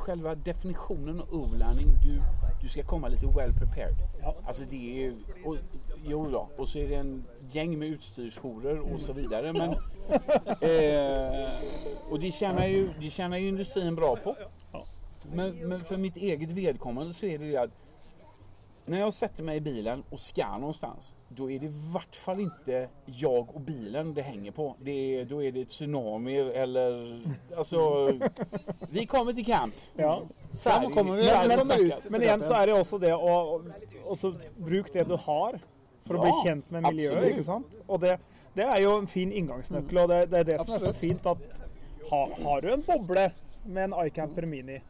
själva definitionen av urlärning, Du, du ska komma lite well prepared. Ja. Alltså det är ju, och, jo då, och så är det en gäng med utstyrshoror och så vidare. Men, eh, och det tjänar, ju, det tjänar ju industrin bra på. Men, men för mitt eget vedkommande så är det att när jag sätter mig i bilen och ska någonstans, då är det i vart fall inte jag och bilen det hänger på. Det är, då är det tsunamier eller... Alltså, vi kommer till camp. Ja. Färdig, kommer vi- men, men, ut. Men igjen så er det også det å også Bruk det du har for å bli kjent med miljøet, absolutt. ikke sant? Og det, det er jo en fin inngangsnøkkel, og det, det er det som er så fint at ha, har du en boble med en iCamper Mini,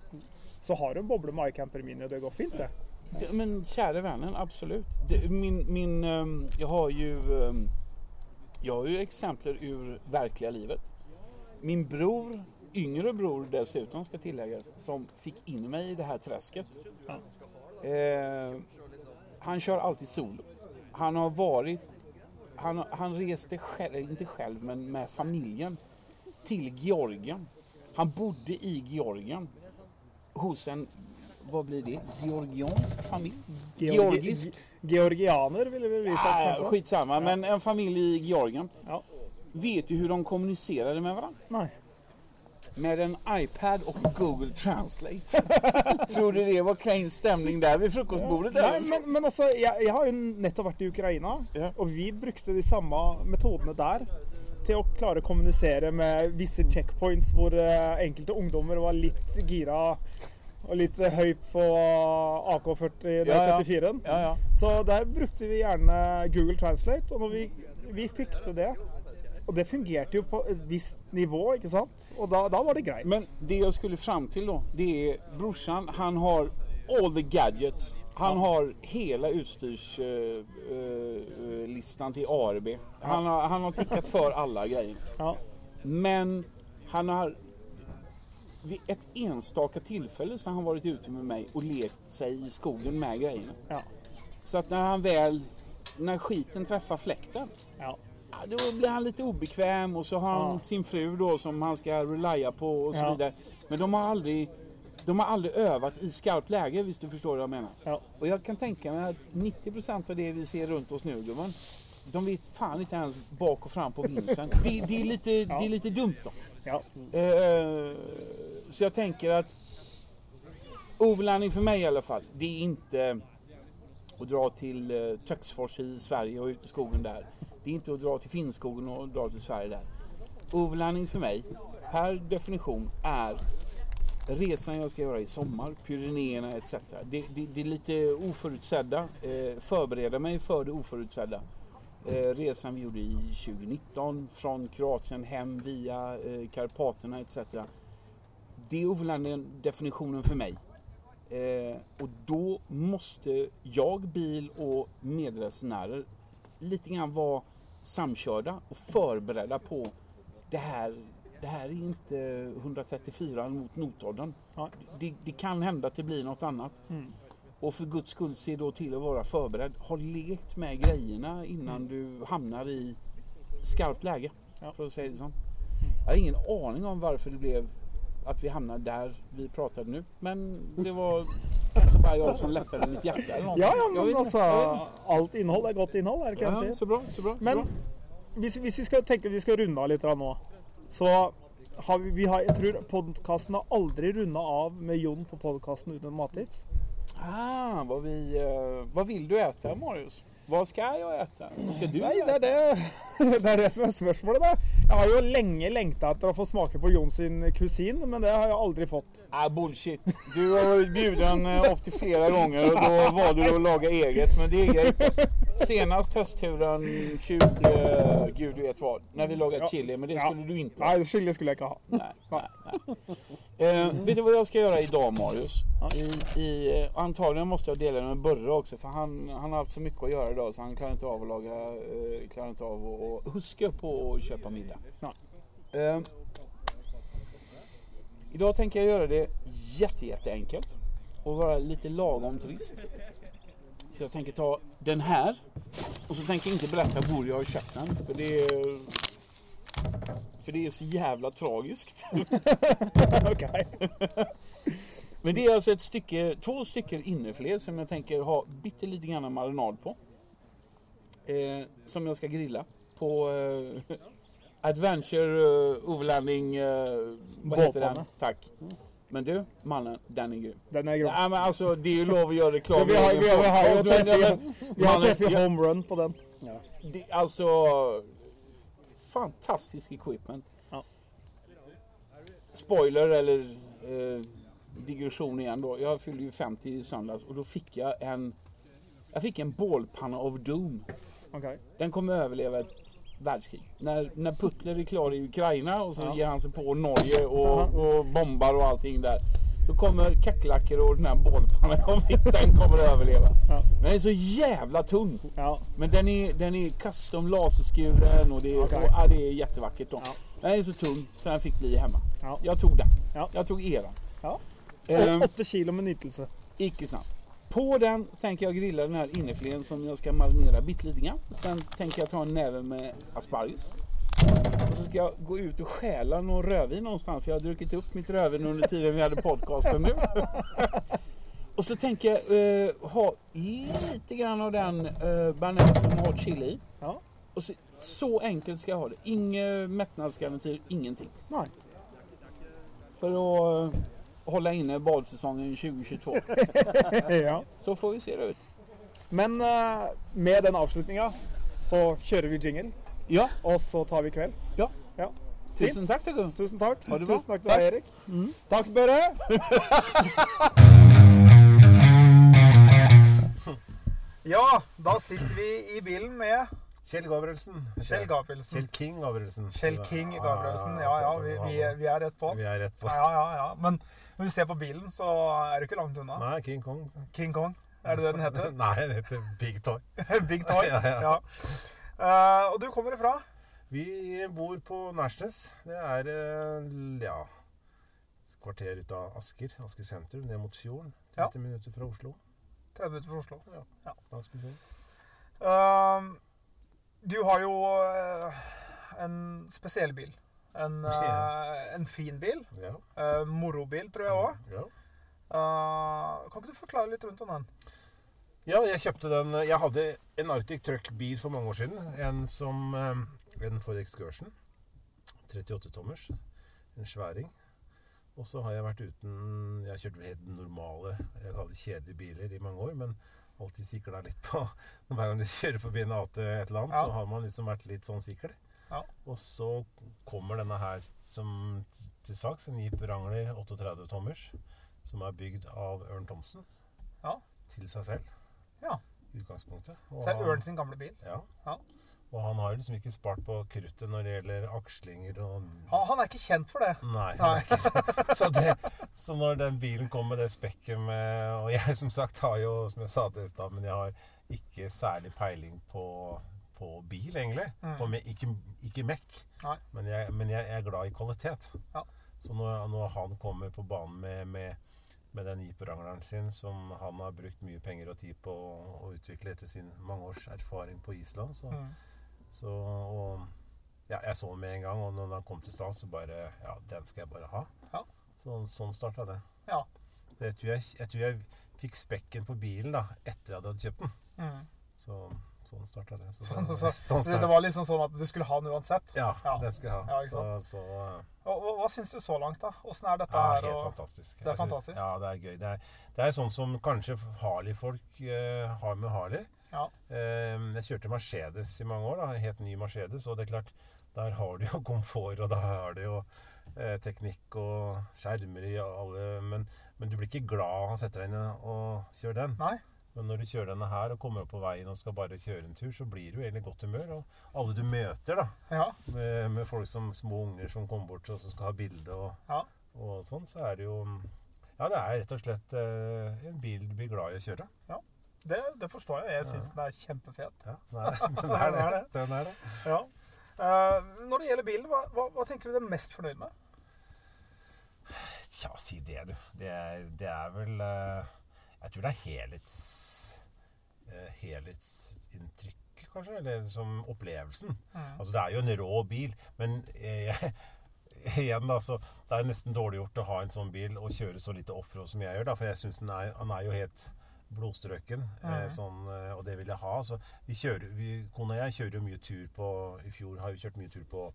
så har du en boble med iCamper Mini, og det går fint, det. Det- Men kära vännen, absolut. Det, min, min, ehm, jag har ju ehm, jag har ju exempel ur verkliga livet. Min bror, yngre bror dessutom ska tilläggas, som fick in mig i det här träsket. Ja. Eh, han kör alltid solo. Han har varit, han, han reste själv, inte själv men med familjen till Georgien. Han bodde i Georgien hos en, vad blir det? Georgiansk familj? Georgisk? Georgianer ville vi visa Ah, kanskje. skitsamma, men en familj i Georgien. Ja. Vet du hur de kommunicerade med varandra? Nei. Med en iPad och Google Translate. Tror du det var klein stämning där vid frukostbordet? Nei, eller? men, men altså, jeg, jeg har jo nettopp vært i Ukraina, Ja. og vi brukte de samme metodene der til å klare å kommunisere med visse checkpoints hvor eh, enkelte ungdommer var litt gira og litt eh, høy på AK-40 Ja, ja. 74-en. Ja, ja. Så der brukte vi gjerne Google Translate, og når vi, vi fikk til det Og det fungerte jo på et visst nivå, ikke sant? Og da, da var det greit. Men det jeg skulle fram til, da, det er brorsan, han har all the gadgets. Han har hele utstyrslistan uh, uh, til ARB. Han har, han har tikket for alle greier. Ja. Men han har vid ett enstaka tillfälle så har han varit ute med mig och lekt sig i skogen med grejerna. Ja. Så att när han väl, när skiten träffar fläkten, ja. då blir han lite obekväm och så har han Ja. sin fru då som han ska relya på och så vidare. Men de har aldrig de har aldrig övat i skarpt läge, visst du förstår vad jag menar. Ja. Och jag kan tänka mig att 90% av det vi ser runt oss nu, gumman, de vet fan inte ens bak och fram på vinsen. det, det, är lite, det är lite dumt då. ja. Uh, så jag tänker att overlanding för mig i alla fall, det är inte att dra till uh, Töcksfors i Sverige och ut i skogen där. Det är inte att dra till Finnskogen och dra till Sverige där. Overlanding för mig, per definition, är resan jag ska göra i sommar, Pyrenéerna etc. Det, det, det är lite oförutsedda. Eh, förbereda mig för det oförutsedda. Eh, resan vi gjorde i 2019 från Kroatien hem via eh, Karpaterna etc. Det är overlandning definitionen för mig. Eh, och då måste jag, bil och medresenärer lite grann vara samkörda och förberedda på det här. Det här är inte 134 mot notodden. Ja. Det, det kan hända att det blir något annat. Mm. Och för guds skull se då till att vara förberedd. Ha lekt med grejerna innan du hamnar i skarpt läge. Ja. För att säga det så. Jag har ingen aning om varför det blev att vi hamnade där vi pratade nu. Men det var kanske bara jag som lättade mitt hjärta eller. Ja, ja, men alltså allt altså är gott innehåll. Er det Ja, sier? så bra, så bra. Men hvis, hvis vi skal tenke vi skal runde av litt nå, så har vi, vi har, Jeg tror podkasten har aldri runda av med Jon på podkasten uten mattips. Ah, vad, vi, eh, vad vill du äta Marius? Vad ska jag äta? Vad ska du Nei, det er det, det er det som er spørsmålet, da. Jeg har jo lenge lengta etter å få smake på Jon sin kusin, men det har jeg aldri fått. Ah, bullshit. Du har varit bjuden eh, upp till flera gånger och då valde du att laga eget. Men det är greit. Senast höstturen 20, gud gud vet vad, när vi lagade Ja, chili. Men det skulle du inte ha. Nei, chili skulle jeg ikke ha. Nej, nej, nej. Eh, vet du vad jag ska göra idag Marius? I, i, eh, antagligen måste jag dela det med Burre också för han, han har haft så mycket att göra idag så han klarar inte av att laga, eh, klarar inte av att, huska på att köpa middag. Eh, idag tänker jag göra det jätte, jätteenkelt och vara lite lagom trist. Så jag tänker ta den här och så tänker jag inte berätta var jag har köpt den för det är för det är så jävla tragiskt. Ok. Men det är alltså ett stycke, två stycken innerfilé som jag tänker ha bitte lite grann marinad på. Eh, som jag ska grilla på eh, Adventure eh, Overlanding... Eh, vad heter den? Tack. Men du, mannen, den är grym. Den er grym. Nej men alltså det är ju lov att göra reklam. Vi har, vi har, vi har jo Ja, men- treffet vi har mannen, treffet jag- home run på den. det, alltså fantastisk equipment. Ja. Spoiler eller eh, digression igjen då. Jeg fylte jo 50 i søndag og da fikk jeg en Jeg fikk en bålpanna of Doom. Okay. Den kommer overleve et verdenskrig. Når, når Putler er klar i Ukraina og så Ja. gir han seg på Norge og, og bomber og allting där. Då kommer kackerlackor och den här bålpannan och den kommer att överleva. Ja. Den är så jävla tung. Ja. Men den är, den är custom laserskuren och det är, okay. och, ja, det är jättevackert. Då. Ja. Den är så tung så den fick bli hemma. Ja. Jag tog den. Ja. Jag tog eran. Ja. Ehm, Åtte kilo med nytelse. Icke sant. På den tänker jag grilla den här innerfilén som jag ska marinera bitte lite grann. Sen tänker jag ta en näve med asparges. Och så ska jag gå ut och stjäla någon rödvin någonstans för jag har druckit upp mitt rödvin under tiden vi hade podcasten nu. och så tänker jag eh, ha lite grann av den eh, bearnaisen med hot chili. Ja. Och så, så enkelt ska jag ha det. Ingen mättnadsgaranti, ingenting. Nej. För att hålla inne badsäsongen 2022. ja. Så får vi se det ut. Men eh, med den avslutninga så kjører vi jingle, Ja, og så tar vi kveld. Ja. ja. tusen takk til du. Tusen takk. Ha det bra. Tusen takk til deg, Erik. Takk, Børre. ja, da sitter vi i bilen med Kjell Gabrielsen. Kjell Gabrielsen. Kjell King Gabrielsen. Kjell King Gabrielsen. Ja, ja, vi, vi, er- vi er rett på. Vi er rett på. Ja, ja, ja. Men når vi ser på bilen, så er du ikke langt unna. Nei, King Kong. King Kong. Er det det den heter? Nei, den heter Big Toy. Big Toy. Ja, ja. Ja. Eh, og du kommer ifra? Vi bor på Nærsnes. Det er uh, ja et kvarter ut av Asker. Asker sentrum, ned mot fjorden. 30 Ja. minutter fra Oslo. 30 minutter fra Oslo. Ja. Langs med fjorden. Eh, du har jo en spesiell bil. En, uh, en fin bil. Ja. Uh, morobil, tror jeg òg. ja. kan ikke du forklare litt rundt om den? Ja, jeg kjøpte den Jeg hadde en Arctic Truck-bil for mange år siden. En som eh, En Ford Excursion. 38-tommers. En sværing. Og så har jeg vært uten Jeg har kjørt helt normale, jeg kaller det kjedelige biler i mange år, men alltid sikla litt på Hver gang du kjører forbi en AT et eller annet, Ja. så har man liksom vært litt sånn sikkel. Ja. Og så kommer denne her som til saks, en Jeep Wrangler 38-tommers, som er bygd av Ørn Thomsen. Ja. Til seg selv. Ja. I utgangspunktet. Og Så er Ørn sin gamle bil. ja. Ja. Og han har liksom ikke spart på kruttet når det gjelder akslinger og Han, han er ikke kjent for det. Nei. Nei. så, det, så når den bilen kom med det spekket med Og jeg som sagt har jo, som jeg sa til i stad, men jeg har ikke særlig peiling på, på bil, egentlig. Mm. På ikke, ikke mekk. Men, jeg, men jeg, jeg er glad i kvalitet. Ja. Så når, når han kommer på banen med, med, med den jeeprangleren sin, som han har brukt mye penger og tid på å utvikle etter sin mange års erfaring på Island, så, Mm. så og, ja, Jeg så den med en gang, og når han kom til stad, så bare Ja, den skal jeg bare ha. Ja. Så, sånn starta det. Ja. Så jeg, tror jeg, jeg tror jeg fikk spekken på bilen da, etter jeg hadde kjøpt den. Mm. Så sånn starta det. Så, Så, det- så, sånn det, var liksom sånn at du skulle ha den uansett? Ja, Ja. den skal jeg ha. Ja, så, så uh, Og, hva, hva syns du så langt, da? Åssen er dette her? helt og- fantastisk. Det er fantastisk? Ja, det er gøy. Det er, det er sånn som kanskje Harley-folk uh, har med Harley. Ja. Uh, jeg kjørte Mercedes i mange år, da, helt ny Mercedes, og det er klart, der har du jo komfort, og der har du jo eh, teknikk og skjermer i alle, men, men du blir ikke glad å sette deg inn og kjøre den. Nei. Men når du kjører denne her og kommer opp på veien og skal bare kjøre en tur, så blir du egentlig i godt humør. Og alle du møter, da, Ja. med, med folk som små unger som kommer bort og som skal ha bilde og, Ja. og sånn, så er det jo Ja, det er rett og slett eh, en bil du blir glad i å kjøre. Det, det forstår jeg. Jeg syns den er kjempefet. Ja, den er, den er det. Den er det. Ja. Uh, når det gjelder bilen, hva, hva, hva tenker du du er mest fornøyd med? Tja, si det, du. Det det er vel eh, Jeg tror det er helhets, eh, helhetsinntrykk, kanskje. Eller som opplevelsen. Mm. Altså, det er jo en rå bil, men eh, igjen, da, så det er nesten dårlig gjort å ha en sånn bil og kjøre så lite offroad som jeg gjør. da, For jeg syns han er jo helt blodstrøken, eh, Mhm. sånn, eh, og det vil jeg ha. Så vi kjører, vi, Kona og jeg kjører jo mye tur på I fjor har vi kjørt mye tur på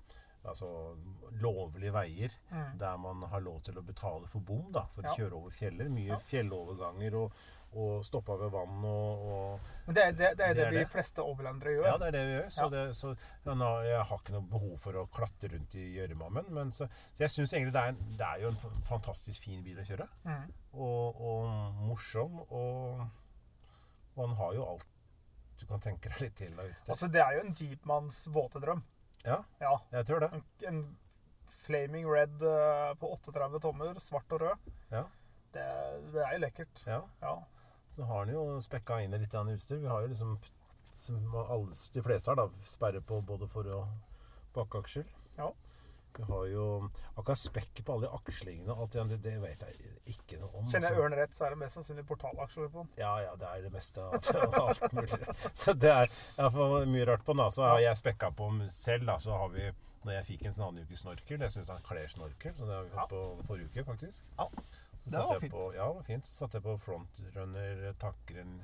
altså, lovlige veier Mm. der man har lov til å betale for bom da, for Ja. å kjøre over fjeller. Mye Ja. fjelloverganger og, og stoppa ved vann og, og Men det, er- det, det er det, Det er det. fleste overlandere gjør. ja, det er det vi gjør. Så, Ja. det, så nå, jeg har ikke noe behov for å klatre rundt i gjørma. Men, men så, så jeg syns egentlig det er, en, det er jo en fantastisk fin bil å kjøre. Mm. Og, og morsom. Og, og han har jo alt du kan tenke deg litt til. Altså, det er jo en jeepmanns våte drøm. Ja, Ja. jeg tror det. En, en flaming red eh, på 38 tommer, svart og rød. Ja. Det, det er jo lekkert. Ja. Ja. Så har den jo spekka inn i litt utstyr. Vi har jo liksom, som alle, de fleste har, da, sperre på både for- og bakaksjel. Ja. Vi har jo akkurat spekket på alle de akslingene og alt det det vet jeg ikke noe om. Kjenner jeg altså. Ørn rett, så er det mest sannsynlig portalaksjer på den. Ja, ja, det er det meste av alt mulig. Så det er iallfall mye rart på den. Så har jeg spekka på den selv. da, så har vi når jeg fikk en sånn annenukesnorkel Jeg syns han kler snorkel, så det har vi fått på forrige uke, faktisk. Ja. Så Det satte var fint. På, ja, det var fint. Så satte jeg på frontrunner takren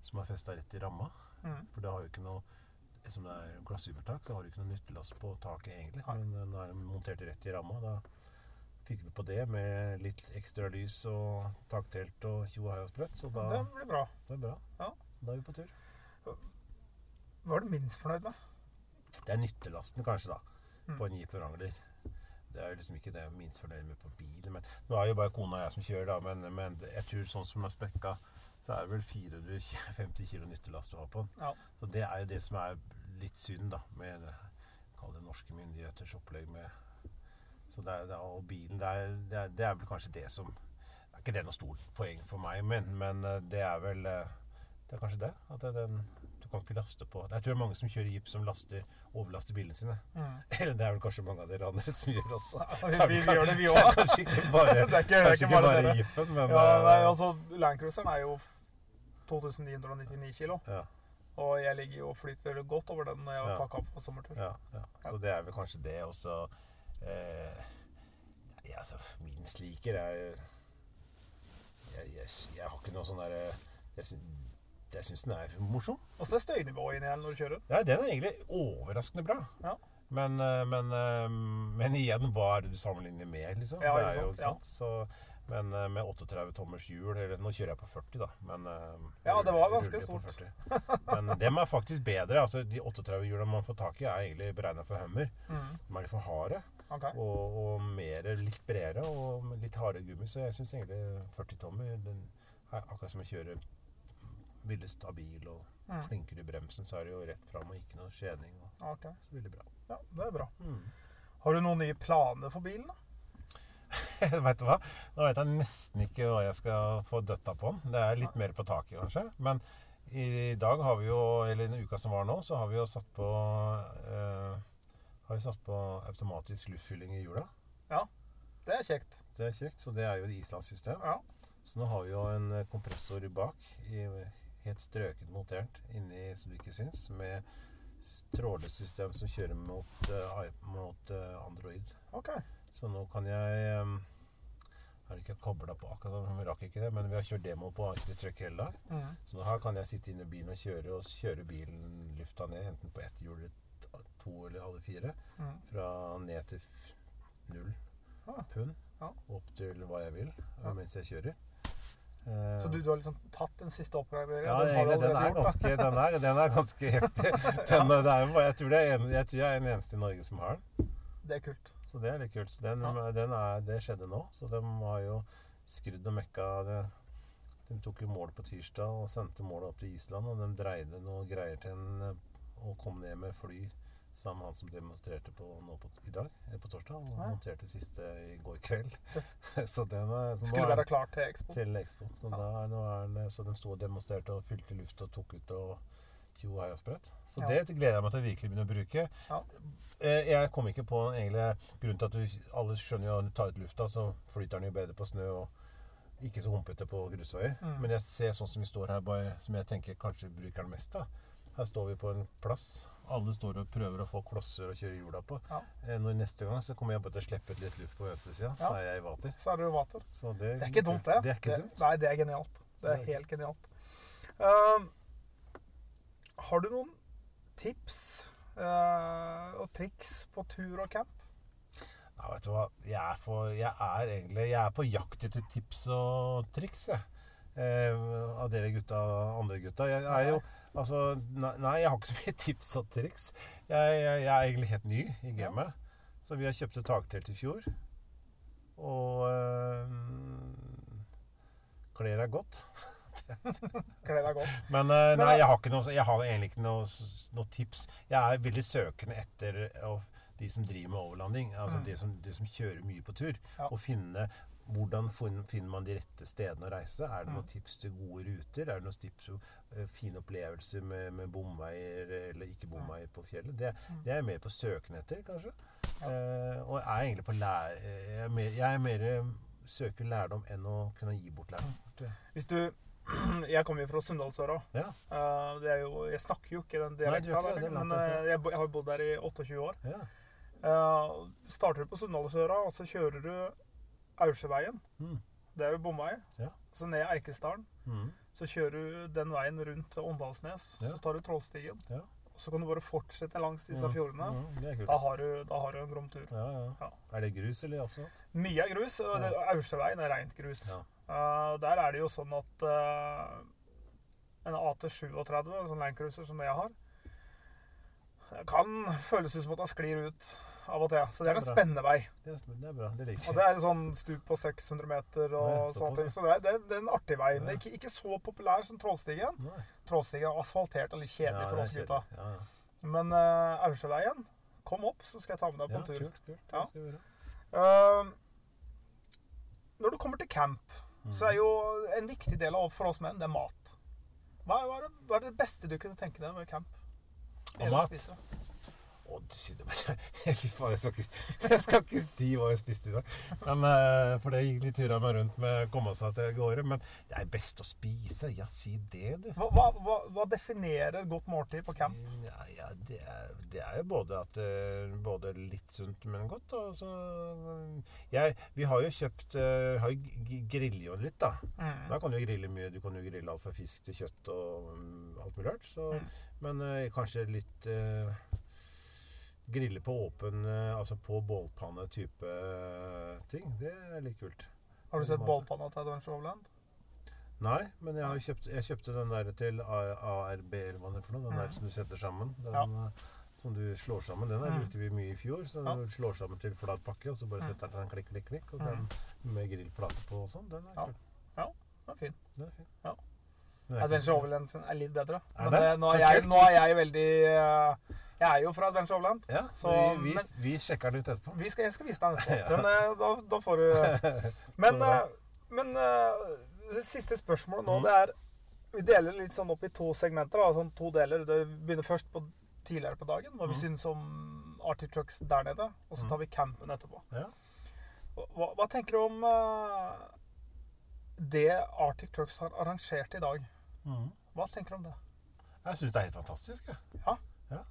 som er festa rett i ramma. Mm. For det har jo ikke noe Som det er glassfibertak, så har du ikke noe nyttelast på taket egentlig. Men den nå er den montert rett i ramma. Da fikk vi på det med litt ekstra lys og taktelt og tjo og hei og sprøtt. Så da Det blir bra. det er bra. Ja. Da er vi på tur. Hva er du minst fornøyd med? Det er nyttelasten, kanskje, da. Mm. På en Jeep Wrangler. Det er jo liksom ikke det jeg er minst fornøyd med på bilen. Men nå er jo bare kona og jeg som kjører, da. Men, men jeg tror sånn som er spekka, så er det vel 450 kilo nyttelast du har på den. Ja. Så det er jo det som er litt synd, da. Med kall det norske myndigheters opplegg med Så det er, det er, og bilen, det er, det, er, det er vel kanskje det som Det er ikke det noe stort poeng for meg, men, men eh, det er vel eh, Det er kanskje det. At det er den kan ikke laste på Jeg tror det er mange som kjører jeep som laster, overlaster bilene sine. Mm. Eller det er vel kanskje mange av dere andre som gjør også. vi- er vi gjør det, vi også. kanskje ikke bare, Det er ikke- det er ikke bare bare jeepen, men Ja, eh, nei, altså, Landcruiseren er jo 2999 kilo. ja, Og jeg ligger jo og flyter godt over den når jeg Ja. har pakka opp på sommertur. ja, ja. Så det er vel kanskje det også. Eh, ja, altså, min sliker er jeg, jeg, jeg har ikke noe sånn derre Jeg, syns- den er morsom. Åssen er støynivået inni her når du kjører? Ja, den er egentlig overraskende bra. Ja. Men, eh, men, eh, men igjen, hva er det du sammenligner med, liksom? Ja, det ikke er jo, sant, ikke sant? Så, men eh, med 38 tommers hjul eller, Nå kjører jeg på 40, da. Men, Ja, det var ganske stort. Men dem er faktisk bedre. altså De 38 hjulene man får tak i, er egentlig beregna for hummer. Mm. De er litt for harde. Okay. Og, og mer, litt bredere og litt hardere gummi. Så jeg syns egentlig 40 tommer den er akkurat som å kjøre veldig stabil. Og Mm. klinker du i bremsen, så er det jo rett fram og ikke noe skjening. Og, Ok. så veldig bra. Ja, det er bra. Mm. Har du noen nye planer for bilen? da? vet du hva? Nå vet jeg nesten ikke hva jeg skal få døtta på den. Det er litt mer på taket, kanskje. Men i dag har vi jo, eller i uka som var nå, så har vi jo satt på eh, Har vi satt på automatisk luftfylling i hjula. Det er kjekt. Det er kjekt, så det er jo et islandssystem. Ja. Så nå har vi jo en kompressor bak, i, helt strøket montert inni så du ikke syns, med s- som kjører mot, uh, mot uh, Android. Ok. Så nå kan jeg um, Har ikke kobla på akkurat, vi rakk ikke det, men vi har kjørt demo på Truck hele dag. Mm. Så nå her kan jeg sitte inne i bilen og kjøre, og kjøre bilen lufta ned, enten på ett hjul, eller to eller alle fire. Mm. Fra ned til null Ah, pund, ja. opp til hva jeg vil Ja. mens jeg kjører. Eh, Så du, du har liksom tatt den siste oppgraderingen? ja, Den egentlig, den er ganske, den er, den er ganske heftig. Den, er- er, jeg, tror det er en, jeg tror jeg er den eneste i Norge som har den. Det er kult. Så det er litt kult. Så den, Ja. den det skjedde nå. Så de har jo skrudd og mekka det. De tok jo mål på tirsdag og sendte målet opp til Island. Og de dreide noe greier til en og kom ned med fly med han som demonstrerte på, nå på, i dag, på torsdag. Og Ja. monterte siste i går kveld. så den er, så Skulle være klar til Expo. til Expo. Så, Ja. da, er- nå er den, så den sto og demonstrerte og fylte luft og tok ut og tjo og sprøtt. Så Ja. det gleder jeg meg til å virkelig begynne å bruke. Ja. Eh, Jeg kom ikke på egentlig grunnen til at du Alle skjønner jo at du tar ut lufta, så flyter den jo bedre på snø og ikke så humpete på grusveier. Mm. Men jeg ser sånn som vi står her, som jeg tenker kanskje bruker den mest. da. Her står vi på en plass. Alle står og prøver å få klosser å kjøre hjula på. Ja. Eh, Når Neste gang så kommer jeg bare til å slippe ut litt luft på venstresida, så er jeg i vater. Så er du i vater. Så det, Det er ikke dumt, det. Det ikke dumt. Nei, det er genialt. Det er helt genialt. Uh, har du noen tips uh, og triks på tur og camp? Ja, vet du hva. Jeg er, for, jeg er egentlig Jeg er på jakt etter tips og triks, jeg. Eh, av dere gutta, andre gutta. Jeg er jo Altså, nei, jeg har ikke så mye tips og triks. Jeg, jeg, jeg er egentlig helt ny i gamet. Så vi har kjøpt et taktelt i fjor. Og øh, kler er godt. klær er godt. Men, øh, nei, eh, jeg har, noe, jeg har egentlig ikke noe, noe tips. Jeg er veldig søkende etter å de som driver med overlanding. Altså Mm. de, som, de som kjører mye på tur. Ja. Og finne hvordan finner man de rette stedene å reise? Er det Mm. noen tips til gode ruter? Er det noen tips til eh, fine opplevelser med, med bomveier eller ikke bomveier på fjellet? Det, Mm. det er jeg mer på søken etter, kanskje. Eh, og er egentlig på lær... Jeg er mer, jeg er mer eh, søker lærdom enn å kunne gi bort lærdom. Hvis du Jeg kommer jo fra Sunndalsøra. Ja. Eh, det jo, jeg snakker jo ikke den dialekta, men eh, jeg, jeg har bodd der i 28 år. Ja. Uh, starter du på Sunndalsøra, og så kjører du Aursjøveien. Mm. Det er jo bomvei. Ja. Så ned Eikesdalen. Mm. Så kjører du den veien rundt Åndalsnes. Ja. Så tar du Trollstigen. Ja. Og så kan du bare fortsette langs disse Mm, fjordene. mm. Da har du, da har du en grom tur. Ja, ja. Ja. Er det grus eller asfalt? Mye er grus, det- er rent grus. Ja. Eh, der er det jo sånn at uh, en AT37, en sånn landcruiser som jeg har, kan føles ut som at den sklir ut av og til. Så det er en Det er bra. spennende vei. Det er, det er bra. Det liker Og det er en sånn stup på 600 meter og Nei, sånne ting. Så det er, det, er, en artig vei. Men Ja. ikke, ikke så populær som Trollstigen. Nei. Trollstigen er asfaltert og litt kjedelig Ja, for oss gutta. Ja. Men uh, Aursjøveien, kom opp, så skal jeg ta med deg på en tur. kult, kult. Ja. Det skal vi gjøre. Eh, når du kommer til camp, Mm. så er jo en viktig del av for oss menn, det er mat. Hva er, hva er, det, hva er det beste du kunne tenke deg med camp? Og mat? Å, du sitter bare Fy faen, jeg skal ikke, jeg skal ikke si hva jeg spiste i dag. Men, eh, for det gikk litt tura meg rundt med å komme seg til gårde. Men det er best å spise. Ja, si det, du. Hva, hva, hva, definerer godt måltid på camp? Ja, ja det, er, det er jo både at eh, Både litt sunt, men godt. Og så, jeg, vi har jo kjøpt eh, har jo griller jo litt, da. Mm. Da kan du grille mye. Du kan jo grille alt fra fisk til kjøtt og mm, alt mulig rart. Mm. Men eh, kanskje litt eh, Grille på åpen, eh, altså på bålpanne-type eh, ting. Det er litt kult. Har du sett bålpanna til Adventure Overland? Nei, men jeg, kjøpt, jeg kjøpte den der til ARB, eller hva det er for noe. Den der Mhm. som du setter sammen. Den Ja. eh, som du slår sammen. Den der Mhm. brukte vi mye i fjor. Så Ja. du slår sammen til flat pakke, og så bare Mhm. setter den klikk, klikk, klikk. Og den med grillplate på og sånn. Den er Ja. kul. Ja, fin. Den er fin. Ja. Adventure Overland er litt bedre. Men det? det, nå, er jeg, nå er jeg veldig eh, Jeg er jo fra Adventure Overland. Ja, Så, vi, vi, men- vi sjekker den ut etterpå. Vi skal, jeg skal vise deg den etterpå. Eh, da, da får du Men, eh, men eh, det siste spørsmålet nå, Mhm. det er Vi deler litt sånn opp i to segmenter. Sånn to deler. Det begynner først på tidligere på dagen, hva vi mm. syns om Arctic Trucks der nede. Og så Mhm. tar vi campen etterpå. Ja. Hva, hva tenker du om uh, det Arctic Trucks har arrangert i dag? Mhm. Hva tenker du om det? Jeg syns det er helt fantastisk. Jeg. Ja. ja.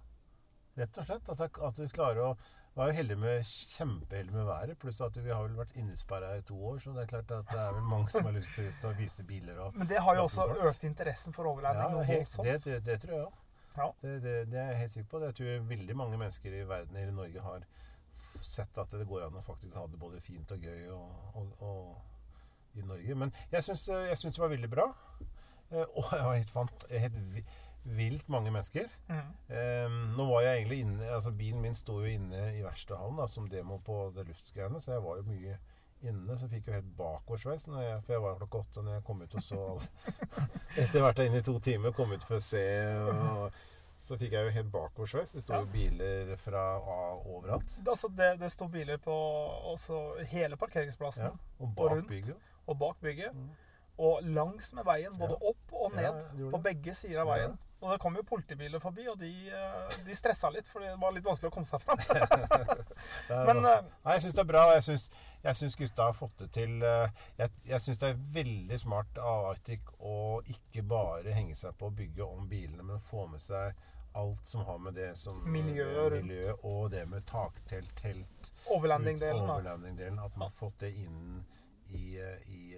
Rett og slett. At, jeg, at du klarer å var jo heldig med, kjempeheldig med været. Pluss at vi har vel vært innesperra i to år, så det er klart at det er vel mange som har lyst til å vise biler. Og, Men det har jo også folk. økt interessen for overlanding. Ja, helt, det, det, det tror jeg òg. Ja. Det, det, det er jeg helt sikker på. Det tror jeg veldig mange mennesker i verden eller i Norge har sett at det går an å faktisk ha det både fint og gøy og, og, og i Norge. Men jeg jeg syns det var veldig bra. Eh, Og jeg var helt, fant, helt vilt mange mennesker. Mm. Um, nå var jeg egentlig inne altså Bilen min sto jo inne i verkstedhallen som demo på det luftgreiene, så jeg var jo mye inne. Så jeg fikk jo helt bakoversveis, for jeg var klokka åtte når jeg kom ut og så. Etter hvert inne i to timer, kom ut for å se og så fikk jeg jo helt bakoversveis. Det sto Ja. jo biler fra overalt. Altså det, det sto biler på hele parkeringsplassen Ja, og Og bak rundt. bygget. og bak bygget. Mm. Og langs med veien, både opp og ned, ja, på begge sider av veien. Og det kom jo politibiler forbi, og de, eh, de stressa litt, for det var litt vanskelig å komme seg fram. Men eh, Nei, jeg syns det er bra. og Jeg syns, gutta har fått det til. eh, Jeg, jeg syns det er veldig smart av Arctic å ikke bare henge seg på å bygge om bilene, men få med seg alt som har med det som Miljøet miljø, og det med taktelt, telt overlanding-delen, overlanding-delen. At man har fått det inn i, i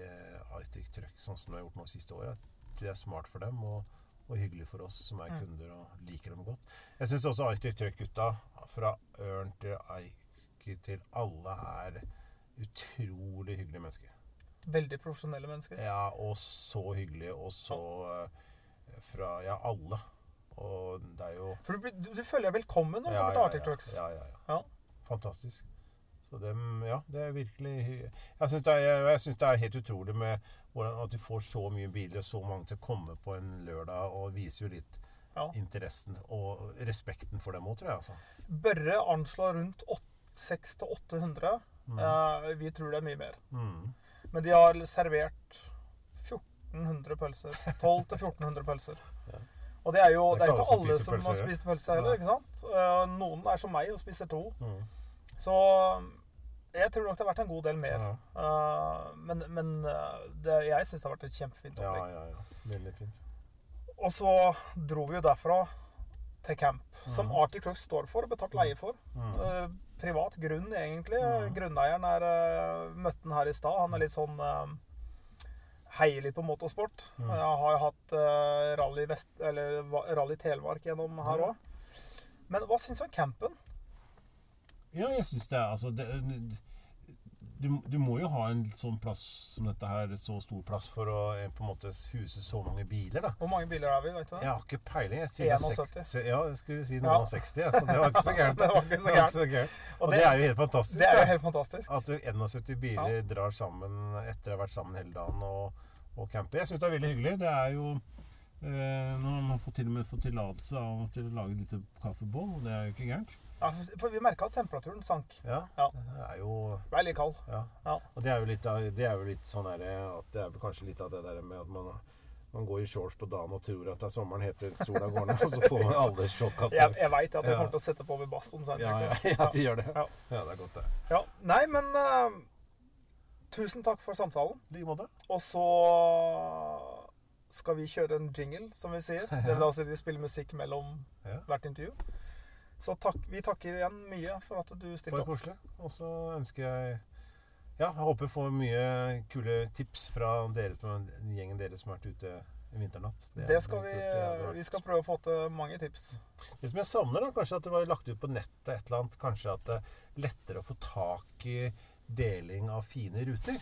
Truck, sånn som de har gjort nå siste året. Det er smart for dem og, og hyggelig for oss som er Mm. kunder og liker dem godt. Jeg syns også Arctic Truck-gutta, fra Ørn til Eiki til alle, er utrolig hyggelige mennesker. Veldig profesjonelle mennesker. Ja, og så hyggelige, og så eh, fra Ja, alle. Og det er jo For du, du, du føler deg velkommen når du ja, kommer til Arctic Trucks. ja, ja, ja. Ja. Fantastisk. Så dem, ja, det er virkelig Jeg syns det, det er helt utrolig med hvordan at du får så mye biler og så mange til å komme på en lørdag, og viser jo litt Ja. interessen og respekten for dem òg, tror jeg. altså. Børre anslår rundt 600-800. Eh, vi tror det er mye mer. Mm. Men de har servert 1400 pølser. 1200-1400 pølser. Og det er jo det er ikke alle som har spist pølse heller, ikke sant? Eh, noen er som meg og spiser to. Mm. Så jeg tror nok det har vært en god del mer. Ja. Uh, men men eh, det, jeg syns det har vært et kjempefint Ja, opplegg. ja, ja. Veldig fint. Og så dro vi jo derfra til camp, som Mhm. Arctic Truck står for og betalt leie for. Mm. Uh, privat grunn, egentlig. Mm. Grunneieren er uh, møtte han her i stad. Han er litt sånn Heier litt på motorsport. Mm. Jeg har jo hatt uh, rally, Vest, eller, rally Telemark gjennom her Ja. òg. Men hva syns du om campen? Ja, jeg syns det er altså det, du, du må jo ha en sånn plass som dette her, så stor plass, for å eh, på en måte huse så mange biler, da. Hvor mange biler er vi? vet du det? Jeg har ikke peiling. Jeg sier er 71. seks- Ja, jeg skulle si noen og 60, ja, så det var ikke så gærent. Det var ikke så gærent. Og Og det- det er jo helt fantastisk. Det er jo helt fantastisk. At du 71 biler drar sammen etter å ha vært sammen hele dagen og, og camper. Jeg syns det er veldig hyggelig. Det er jo eh, har man fått til og med fått tillatelse til å lage et lite kaffebål, og det er jo ikke gærent. Ja, for- for vi merka at temperaturen sank. Ja, Ja. Det er jo Ble litt kald. Ja. Ja. Og det er jo litt, det er jo litt sånn derre at Det er vel kanskje litt av det der med at man, man går i shorts på dagen og tror at det er sommeren heter sola går ned, og så får man alle sjokk at Jeg, jeg veit at jeg Ja. kommer til å sette på ved bastoen senere. ja, ja, ja, de gjør det. Ja. Ja, det er godt, det. Ja. Nei, men uh, Tusen takk for samtalen. I like måte. Og så skal vi kjøre en jingle, som vi sier. Det vil altså spille musikk mellom Ja. hvert intervju. Så takk, vi takker igjen mye for at du stilte Bare koselig. Og så ønsker jeg Ja, jeg håper jeg får mye kule tips fra dere, gjengen dere som har vært ute i vinternatt. Det det skal vi, det vi skal prøve å få til mange tips. Det som jeg savner, da, kanskje at det var lagt ut på nettet et eller annet Kanskje at det er lettere å få tak i deling av fine ruter.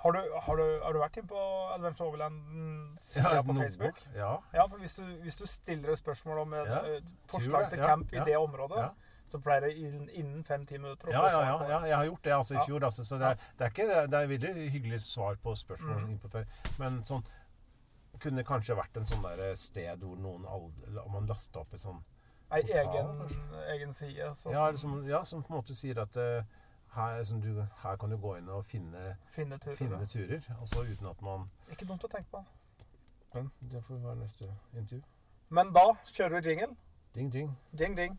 Har du, har du, har du vært inn på Adventure Overland-sida på noe- Facebook? Ja. Ja, for hvis du, hvis du stiller et spørsmål om Ja, forslag til camp ja, i det området, ja. så pleier det innen, innen fem-ti minutter å Ja, få svar ja, på det. ja, jeg har gjort det altså i Ja. fjor. Altså, så det er, det er ikke det er veldig hyggelig svar på spørsmål. Mm. Men sånn kunne kanskje vært en sånn der sted hvor noen aldri, man lasta opp et sånn Ei egen, egen side. Så ja, som, ja, som på en måte sier at eh, her, du, her kan du gå inn og finne, finne turer. finne turer. Altså uten at man Ikke dumt å tenke på. Men det får være neste intervju. Men da kjører vi jingle. Ding, ding. Ding, jing.